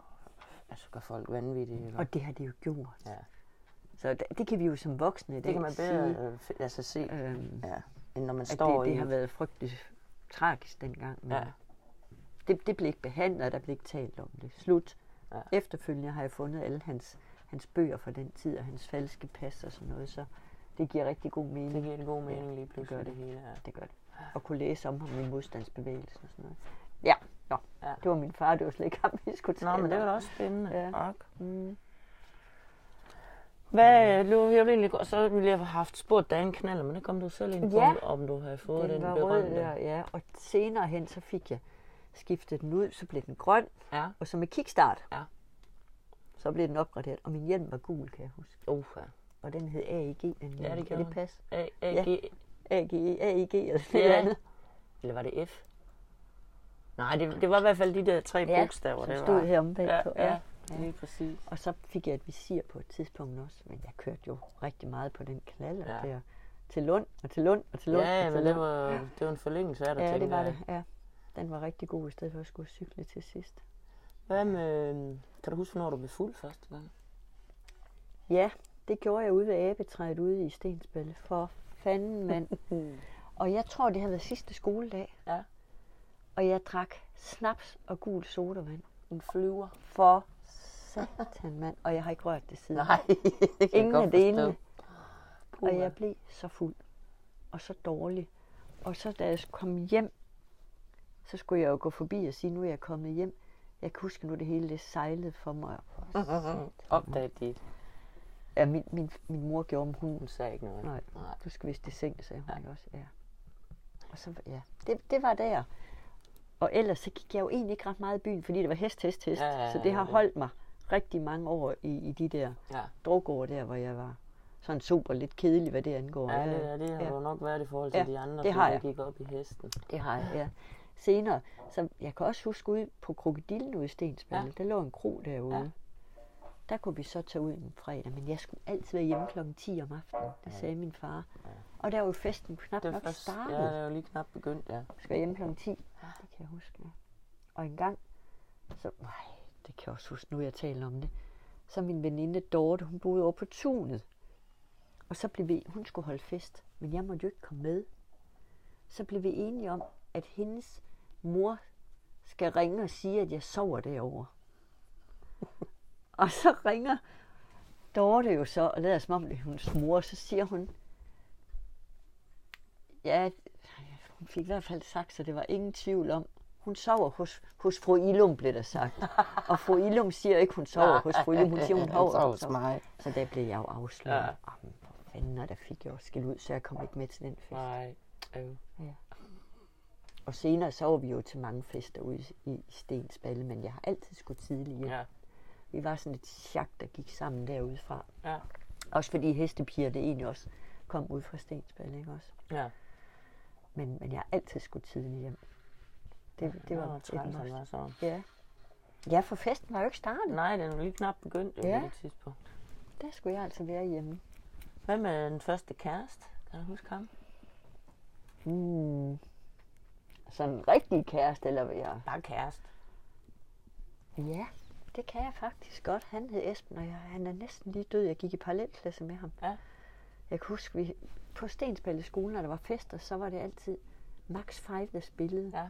altså, gøre folk vanvittige. Ikke? Og det har de jo gjort. Ja. Så det, det kan vi jo som voksne i dag Det kan man bedre sige, øh, altså, se, øhm, ja, end når man står det, i... det har været frygteligt tragisk dengang. Men Ja. det, det blev ikke behandlet, og der blev ikke talt om det. Slut. Ja. Efterfølgende har jeg fundet alle hans, hans bøger fra den tid, og hans falske pas og sådan noget, så det giver rigtig god mening. Det giver en god mening Ja, lige det pludselig, gør det, det. hele her. Det gør det. At kunne læse om ham i modstandsbevægelsen og sådan noget. Ja, Nå, Ja. det var min far, det var slet ikke ham, vi skulle tale Nå, men det var da også spændende. Ja. Ja. Mm. Hvad, nu jeg vil egentlig godt, så ville jeg have haft spurgt dig en knald, men det kom du selv ind på, Ja. om du havde fået den, Den var berømte. rød der, ja. Og senere hen, så fik jeg skiftet den ud, så blev den grøn, Ja. og så med kickstart. Ja. Så blev den opgraderet, og min hjelm var gul, kan jeg huske. Uh, ja. Og den hed AEG, den hjelm. det kan det passe? A, A, G, AG, AEG eller Ja. noget andet. eller var det F? Nej, det, det var i hvert fald de der tre Ja, bogstaver. som det stod var. her om Ja, bagpå. Ja, lige præcis. Og så fik jeg et visir på et tidspunkt også, men jeg kørte jo rigtig meget på den knaller Ja. der. Til Lund, og til Lund, og til Lund, Ja, og til men det Lund. var, det var en forlængelse af dig, Ja, det var det, ja. Den var rigtig god, i stedet for at skulle cykle til sidst. Hvad med, kan du huske, hvornår du blev fuld første gang? Ja, det gjorde jeg ude ved abetræet ude i Stensballe. For fanden, mand. og jeg tror, det havde været sidste skoledag. Ja. Og jeg drak snaps og gul sodavand. En flyver. For satan, mand. Og jeg har ikke rørt det siden. Nej, det kan jeg Ingen godt af delene. Og jeg blev så fuld. Og så dårlig. Og så da jeg kom hjem, så skulle jeg jo gå forbi og sige, nu er jeg kommet hjem. Jeg kan huske nu, det hele det sejlede for mig. Opdaget de. Ja, min, min, min mor gjorde, men hun Hun sagde ikke noget. Nej, Nej. du skal vist i seng, sagde hun ja. også. Ja. Og så, ja, det, det var der. Og ellers så gik jeg jo egentlig ikke ret meget i byen, fordi det var hest, hest, hest. Ja, ja, så det ja, har det. holdt mig rigtig mange år i, i de der Ja. drukår der, hvor jeg var sådan super lidt kedelig, hvad det angår. Ja, det, er- det har ja. jo nok været i forhold til Ja, de andre, det har der jeg. gik op i hesten. Det har jeg, ja. Senere, så jeg kan også huske ude på Krokodillen ude i Stensballe, Ja. ja. der lå en kro derude. Ja. Ja. Der kunne vi så tage ud en fredag, men jeg skulle altid være hjemme klokken 10 om aftenen. Det sagde min far. Og der var jo festen knap Det var nok først, startet. ja, det jo lige knap begyndt, ja. Jeg skal være hjemme klokken 10. Det kan jeg huske. Ja. Og en gang, så, nej, det kan jeg også huske, nu jeg taler om det. Så min veninde Dorte, hun boede over på tunet. Og så blev vi, hun skulle holde fest, men jeg måtte jo ikke komme med. Så blev vi enige om, at hendes mor skal ringe og sige, at jeg sover derovre. og så ringer Dorte jo så, og lader som om det er hendes mor, så siger hun, ja, hun fik i hvert fald sagt, så det var ingen tvivl om, hun sover hos, hos fru Ilum, blev der sagt. Og fru Ilum siger ikke, hun sover hos fru Ilum, hun siger, hun sover hos mig. Så der blev jeg jo afsløret. Ja. Ja. Jamen, for fanden, der fik jeg jo skæld ud, så jeg kom ikke med til den fest. Nej. Øh. Og senere så var vi jo til mange fester ude i, Stensballe, men jeg har altid skulle tidligt hjem. Ja. Vi var sådan et chak, der gik sammen derudefra. Ja. Også fordi hestepiger, det egentlig også kom ud fra Stensballe, ikke også? Ja. Men, men jeg har altid skulle tidligt hjem. Det, det var et træls, han var så. Ja. Ja, for festen var jo ikke startet. Nej, den var lige knap begyndt Ja. på det tidspunkt. Der skulle jeg altså være hjemme. Hvad med den første kæreste? Kan du huske ham? Hmm. Sådan en rigtig kæreste, eller hvad jeg... Bare kæreste. Ja, det kan jeg faktisk godt. Han hed Esben, og jeg, han er næsten lige død. Jeg gik i parallelklasse med ham. Ja. Jeg kan huske, vi på Stensballe skole, når der var fester, så var det altid Max 5, der spillede. Ja.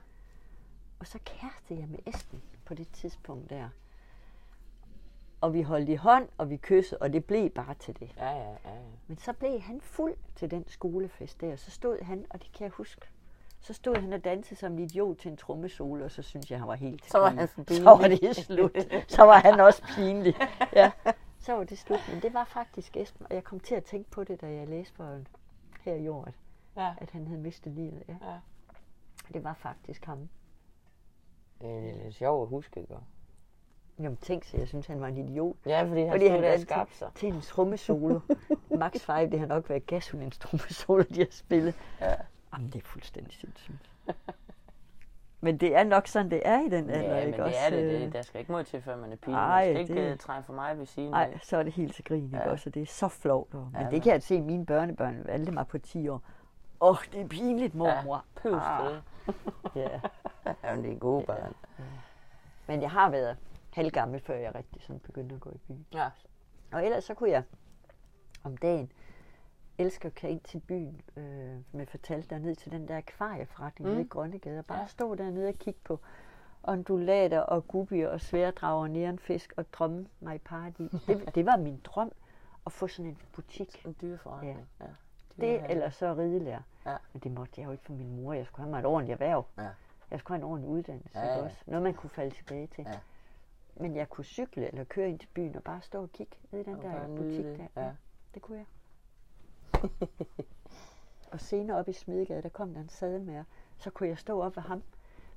Og så kærestede jeg med Esben på det tidspunkt der. Og vi holdt i hånd, og vi kyssede, og det blev bare til det. Ja, ja, ja. Men så blev han fuld til den skolefest der. Så stod han, og det kan jeg huske, så stod han og dansede som en idiot til en trommesolo, og så synes jeg, han var helt Så var han så var det slut. Så var han også pinlig. Ja, så var det slut. Men det var faktisk Esben, og jeg kom til at tænke på det, da jeg læste for her i år, at, Ja. at han havde mistet livet. Ja. ja. Det var faktisk ham. Det er lidt sjovt at huske, ikke? Jamen tænk sig, jeg synes, han var en idiot. Ja, fordi han Fordi stod han der skabte sig. til en trommesolo. Max 5, det har nok været Gasolins trommesolo, de har spillet. Ja. Jamen, det er fuldstændig sindssygt. Men det er nok sådan, det er i den alder, Ja, men ikke det også? er det, Øh, det. Der skal ikke meget til, før man er pige. Ej, Man skal ikke det- det... træne for mig ved siden Nej, så er det helt til grin, ikke Ja. også? Og det er så flovt. Og, men Ja, det men- kan jeg se mine børnebørn, valgte mig på 10 år. Åh, oh, det er pinligt, mormor. Ja, pøs for det. Ja. Ja, men det er gode børn. Men jeg har været halvgammel, før jeg rigtig sådan begyndte at gå i byen. Ja. Og ellers så kunne jeg om dagen elsker at køre ind til byen, øh, som jeg fortalte der ned til den der akvarieforretning mm. nede i Grønnegade, og bare Ja. ja. stå dernede og kigge på undulater og gubier og sværdrager, neonfisk og drømme mig i paradis. Det, det var min drøm at få sådan en butik. En dyr forretning. Ja. ja. Det eller så ridelærer. Ja. Men det måtte jeg jo ikke for min mor. Jeg skulle have mig et ordentligt erhverv. Ja. Jeg skulle have en ordentlig uddannelse Ja, ja, ja. også. Noget man kunne falde tilbage til. Ja. Men jeg kunne cykle eller køre ind til byen og bare stå og kigge ned i den Og der bare butik det, der. ja. Det kunne jeg. og senere op i Smedegade, der kom der en sadelmager. Så kunne jeg stå op ved ham.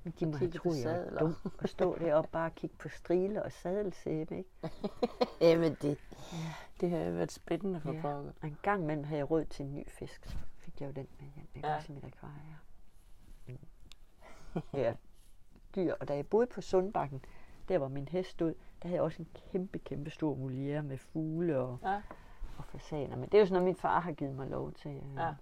Men de må have troet, jeg var dum at stå deroppe bare og kigge på strile og sadelsæbe. Ikke? Jamen, det, det har været spændende for Ja. pokker. Og en gang imellem havde jeg råd til en ny fisk, jeg jo den med hjem. Jeg Ja. også mit akvarie. Mm. ja, dyr. Og da jeg boede på Sundbakken, der hvor min hest stod, der havde jeg også en kæmpe, kæmpe stor voliere med fugle og, Ja. og fasaner. Men det er jo sådan noget, min far har givet mig lov til. øh. Ja.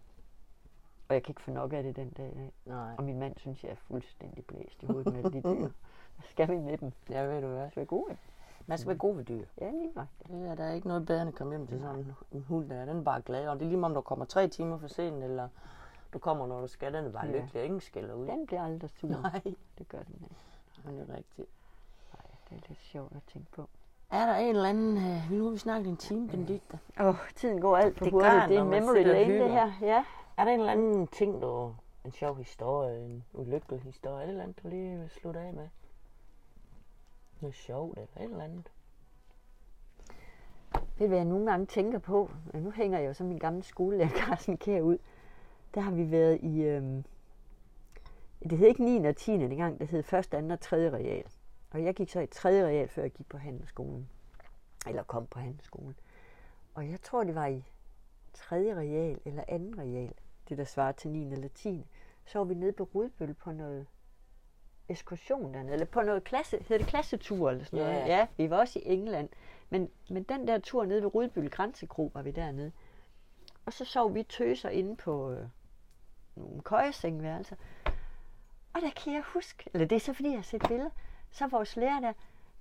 Og jeg kan ikke få nok af det den dag. Nej. Og min mand synes, jeg er fuldstændig blæst i hovedet med de dyr. Hvad skal vi med dem? Ja, ved du hvad. Det skal være gode. Man skal være god ved dyr. Ja, lige nok. Det er der er ikke noget bedre end at komme hjem til sådan en- hund der. Den er bare glad. Og det er lige om du kommer tre timer for sent, eller du kommer, når du skal. Den er bare Ja. lykkelig og ingen skælder ud. Den bliver aldrig sur. Nej, Det gør den ikke. men det er rigtigt. Nej, det er lidt sjovt at tænke på. Er der en eller anden... Øh, nu har vi snakket en time, Benedikte. Åh, oh, tiden går alt for Det hurtigt. gør det er en memory lane, det her. Ja. Er der en eller anden ting, du... En sjov historie, en ulykkelig historie, et eller andet, du lige vil slutte af med? Noget sjovt eller et eller andet? Ved du, hvad jeg nogle gange tænker på? Ja, nu hænger jeg jo så min gamle skolelærer Carsten Kær ud. Der har vi været i... Øh, det hed ikke 9. og 10. dengang, det hed 1., 2. og 3. real. Og jeg gik så i 3. real, før jeg gik på handelsskolen. Eller kom på handelsskolen. Og jeg tror, det var i 3. real eller 2. real, det der svarer til 9. eller 10. Så var vi nede på Rudbøl på noget ekskursion dernede, eller på noget klasse, hedder det klassetur eller sådan noget. Ja, vi var også i England. Men, men den der tur nede ved Rudbøl Grænsekro var vi dernede. Og så sov vi tøser inde på øh, nogle køjesengværelser. Og der kan jeg huske, eller det er så fordi, jeg har set billeder, så vores lærer der,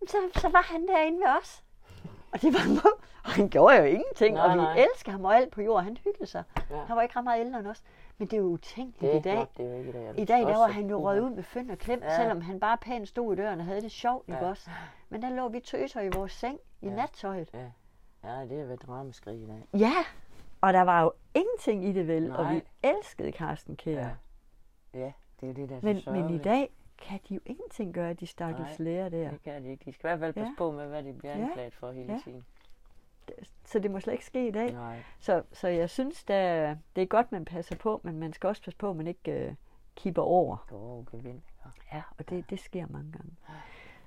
så, så var han derinde ved os. Og det var og han gjorde jo ingenting, Nej, og vi nej. elsker ham og alt på jord. Han hyggede sig. Ja. Han var ikke ret meget ældre end os. Men det er jo utænkeligt Det i dag. godt, det er ikke i dag. I dag, der var han jo røget ud med fynd og klem, Ja. selvom han bare pænt stod i døren og havde det sjovt, ja. ikke også? Men der lå vi tøser i vores seng i Ja. nattøjet. Ja. ja, det har været et ramaskrig i dag. Ja, og der var jo ingenting i det vel, og Nej. vi elskede Carsten Kjær. Ja. Ja, det er det, der er Men, men i dag kan de jo ingenting gøre, de stakkels Nej. lærer der. Det kan de ikke. De skal i hvert fald passe Ja. på med, hvad de bliver Ja. anklaget for hele Ja. tiden. Så det må slet ikke ske i dag. Nej. Så, så jeg synes, der, det er godt, man passer på, men man skal også passe på, at man ikke uh, kipper over. Åh, gevind. Ja, og det, det sker mange gange.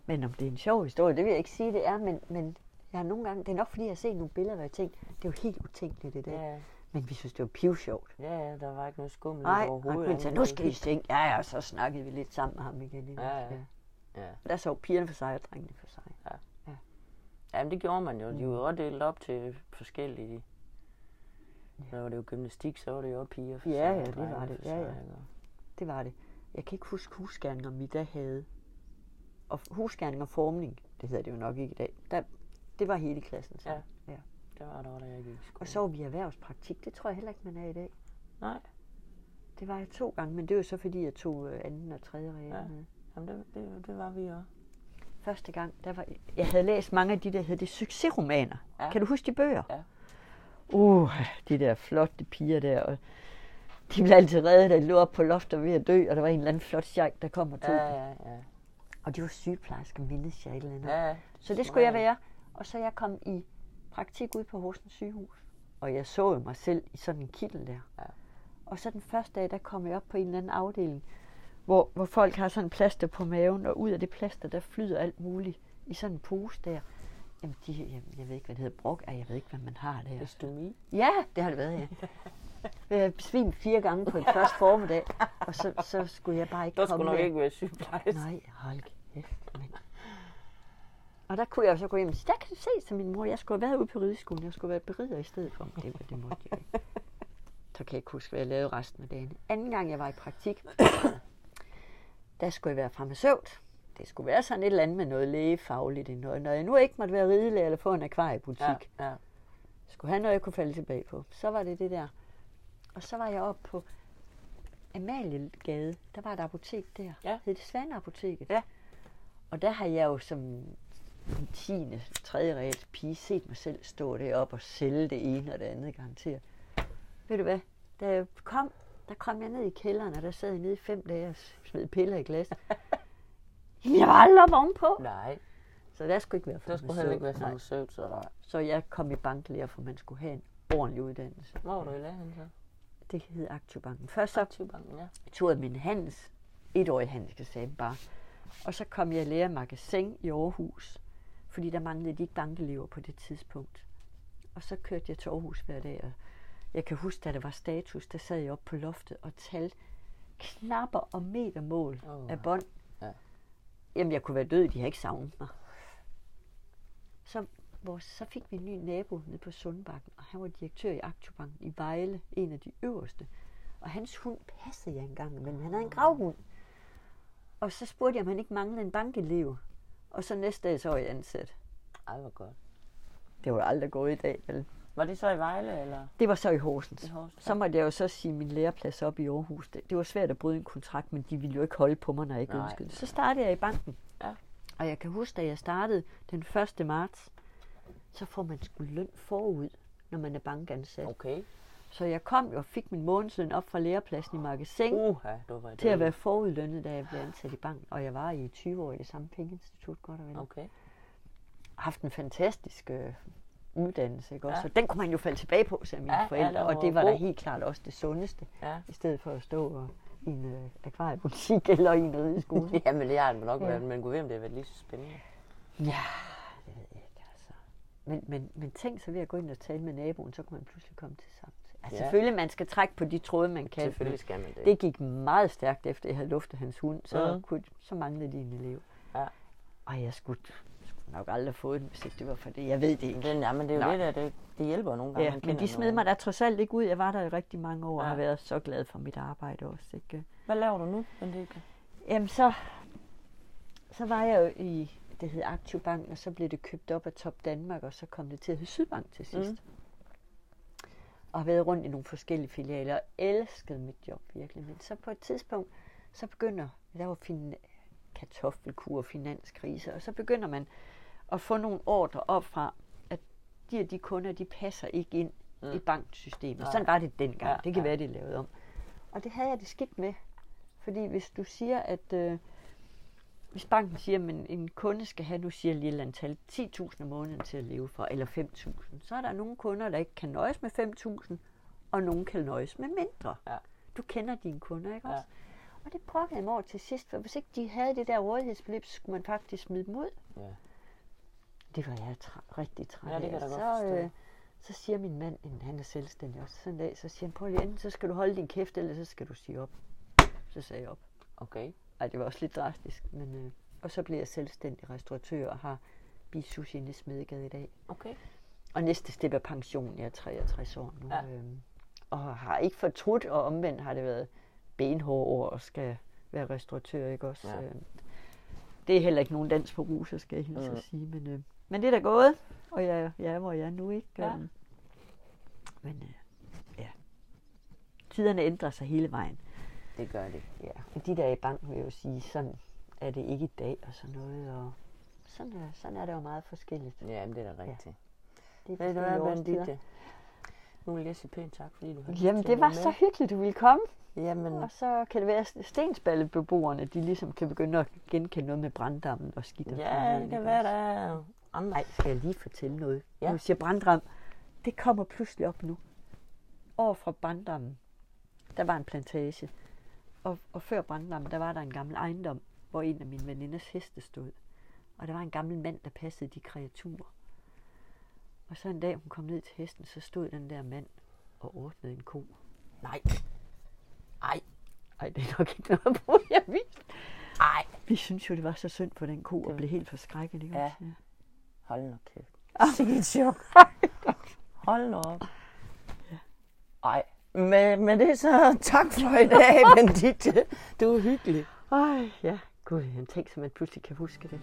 Men om det er en sjov historie, det vil jeg ikke sige, det er, men, men jeg har nogle gange, det er nok fordi, jeg har set nogle billeder, hvor jeg tænkte, det er jo helt utænkeligt det der. Ja, Men vi synes, det var pivsjovt. ja, ja, der var ikke noget skummelt Nej, overhovedet. Quinn sagde, andet nu skal I seng. Ja, ja, så snakkede vi lidt sammen med ham igen. ikke Ja, også? ja. Ja. Der så pigerne for sig og drengene for sig. Jamen, det gjorde man jo. De Mm. var jo delt op til forskellige. Så var det jo gymnastik, så var det jo piger for Ja, sig, ja, det var det. Ja, ja. Det var det. Jeg kan ikke huske husgerninger, vi da havde. Og husgerning og formning, det hedder det jo nok ikke i dag. Der, det var hele klassen. Så. Ja. Det var der, da jeg gik i skole. Og så var vi erhvervspraktik. Det tror jeg heller ikke, man er i dag. Nej, Det var jeg to gange, men det var så fordi, jeg tog øh, anden og tredje regel Ja. Jamen, det, det, det var vi også. Første gang, der var, jeg havde læst mange af de der hed det succesromaner. Ja. Kan du huske de bøger? Ja. Uh, de der flotte piger der. Og de blev altid reddet, da de lå op på loftet og ved at dø, og der var en eller anden flot sjejk, der kom og tog Ja, ja, ja. Og de var sygeplejersker, mindes jeg et eller andet. ja. Så det skulle jeg være. Og så jeg kom i praktik ud på Horsens sygehus. Og jeg så jo mig selv i sådan en kittel der. Ja. Og så den første dag, der kom jeg op på en eller anden afdeling, hvor, hvor folk har sådan en plaster på maven, og ud af det plaster, der flyder alt muligt i sådan en pose der. Jamen, de, jeg, jeg ved ikke, hvad det hedder, brok, jeg ved ikke, hvad man har der. Østomi. Ja, det har det været, ja. Jeg har besvimt fire gange på et første formiddag, og så, så skulle jeg bare ikke Der komme skulle nok der. ikke være sygeplejerske. Nej, hold kæft, mand. Og der kunne jeg så gå hjem der kan du se, som min mor, jeg skulle have været ude på rideskolen, jeg skulle have været berider i stedet for. Men det, var- det måtte jeg ikke. Så kan jeg ikke huske, hvad jeg lavede resten af dagen. Anden gang, jeg var i praktik, der skulle jeg være farmaceut. Det skulle være sådan et eller andet med noget lægefagligt. Noget. Når jeg nu ikke måtte være ridelærer eller få en akvariebutik, Ja, ja. skulle have noget, jeg kunne falde tilbage på. Så var det det der. Og så var jeg oppe på Amaliegade. Der var et apotek der. Ja. Hed det Svaneapoteket. Ja. Og der har jeg jo som en tiende, tredje reelt pige set mig selv stå deroppe og sælge det ene og det andet garanteret. Ved du hvad? Da jeg kom, der kom jeg ned i kælderen, og der sad jeg nede i fem dage og smed piller i glas. Jamen, jeg var aldrig op ovenpå. Nej, Så der skulle ikke være der skulle heller ikke være farmaceut, så nej. Så jeg kom i banklærer, for man skulle have en ordentlig uddannelse. Hvor var du i læren så? Det hed Aktiebanken. Først så Aktivbanken, ja. tog jeg min handels, etårig handelseksamen bare. Og så kom jeg i lære magasin i Aarhus, fordi der manglede de ikke bankelever på det tidspunkt. Og så kørte jeg til Aarhus hver dag, og jeg kan huske, da der var status, der sad jeg oppe på loftet og talte knapper og metermål oh, af bånd. ja. Jamen, jeg kunne være død, de har ikke savnet mig. Så, vores, så fik vi en ny nabo nede på Sundbakken, og han var direktør i Aktiebanken i Vejle, en af de øverste. Og hans hund passede jeg engang, men han havde en gravhund. Og så spurgte jeg, om han ikke manglede en bankelev. Og så næste dag, så var jeg ansat. Ej, hvor godt. Det var aldrig gået i dag, vel? Var det så i Vejle, eller? Det var så i Horsens. I Horsens, Så måtte jeg jo så sige min læreplads op i Aarhus. Det, det var svært at bryde en kontrakt, men de ville jo ikke holde på mig, når jeg ikke Nej. ønskede det. Så startede jeg i banken. Ja. Og jeg kan huske, da jeg startede den 1. marts, så får man sgu løn forud, når man er bankansat. Okay. Så jeg kom jo og fik min månedsløn op fra lærepladsen i magasin uh. Uha, du var til at være forudlønnet, da jeg blev ansat i banken. Og jeg var i 20 år i det samme pengeinstitut, godt og vel. Okay. haft en fantastisk øh, uddannelse, ikke også? Ja. Så den kunne man jo falde tilbage på, sagde mine Ja, ja, ja, forældre, den og det var da god. helt klart også det sundeste, Ja. i stedet for at stå og, i en øh, akvariebutik eller i en rideskole. Jamen, det har det nok Ja. været, men gud ved, om det har været lige så spændende. ja, det ved jeg ikke, altså. Men, men, men tænk så ved at gå ind og tale med naboen, så kunne man pludselig komme til sammen. Altså, Ja. Selvfølgelig, man skal trække på de tråde, man kan. Selvfølgelig skal man det. Det gik meget stærkt, efter jeg havde luftet hans hund. Så, Mhm. kunne, så manglede de en elev. Ja. Og jeg skulle, skulle nok aldrig have fået den, hvis ikke det var for det. Jeg ved det ikke. Den, ja, men det er jo Nej. det der, det, det hjælper nogle gange. Ja, men de smed nogen. mig da trods alt ikke ud. Jeg var der i rigtig mange år og Ja. har været så glad for mit arbejde også. Ikke? Hvad laver du nu, Benedikte? Jamen så, så var jeg jo i det hed Aktivbank, og så blev det købt op af Top Danmark, og så kom det til at hedde Sydbank til sidst. Mm. Og har været rundt i nogle forskellige filialer, og elskede mit job virkelig. Men så på et tidspunkt, så begynder, der var fin, kartoffelkur og finanskrise, og så begynder man at få nogle ordre op fra, at de og de kunder, de passer ikke ind mm. i banksystemet. Nej. Sådan var det dengang. Ja, det kan ja. være, det lavet om. Og det havde jeg det skidt med. Fordi hvis du siger, at øh, hvis banken siger, at en, kunde skal have, nu siger jeg lige et antal, 10.000 om måneden til at leve for, eller 5.000, så er der nogle kunder, der ikke kan nøjes med 5.000, og nogen kan nøjes med mindre. Ja. Du kender dine kunder, ikke Ja. også? Og det brokkede mig over til sidst, for hvis ikke de havde det der rådighedsbeløb, så skulle man faktisk smide dem ud. Ja. Det var jeg træ- rigtig træt Ja, det kan af. så, øh, så siger min mand, han er selvstændig også, sådan en dag, så siger han, prøv lige enten, så skal du holde din kæft, eller så skal du sige op. Så sagde jeg op. Okay. Ej, det var også lidt drastisk, men... Øh, og så blev jeg selvstændig restauratør og har bisushi i Smedegade i dag. Okay. Og næste step er pension. Jeg er 63 år nu. Ja. Øhm, og har ikke fortrudt, og omvendt har det været benhårde år og skal være restauratør, ikke også? Ja. Øhm, det er heller ikke nogen dans på ruser, skal jeg hilse Mm. at sige. Men, øh, men det er da gået, og jeg, jeg er, hvor jeg er nu, ikke? Ja. Øhm, men øh, ja, tiderne ændrer sig hele vejen. Det gør det. Ja, de der i banken vil jeg jo sige, sådan er det ikke i dag og sådan noget. Og sådan er, sådan er det jo meget forskelligt. Ja, men det er da rigtigt. Det er Ved du hvad. Benedikte? Nu vil jeg sige pænt tak, fordi du har Jamen, det var være så med. hyggeligt, du ville komme. Jamen, Og så kan det være, at stensballebeboerne, de ligesom kan begynde at genkende noget med branddammen og skidt. ja, det kan være, der er andre. Nej, skal jeg lige fortælle noget? Ja. Ja. Nu siger branddam, det kommer pludselig op nu. Over fra branddammen, der var en plantage. Og, og før branddammen, der var der en gammel ejendom, hvor en af mine veninders heste stod. Og der var en gammel mand, der passede de kreaturer. Og så en dag, hun kom ned til hesten, så stod den der mand og ordnede en ko. Nej. Ej. Ej, det er nok ikke noget på, jeg vidste. Ej. Vi synes jo, det var så synd for den ko, og blev helt forskrækket. Ikke Ja. ja. Hold nu kæft. Sikke et chok. Hold nu op. Ej. Men, men det er så tak for i dag, Benedikte. Du er hyggelig. Ej, ja. Gud, jeg tænker, så man pludselig kan huske det.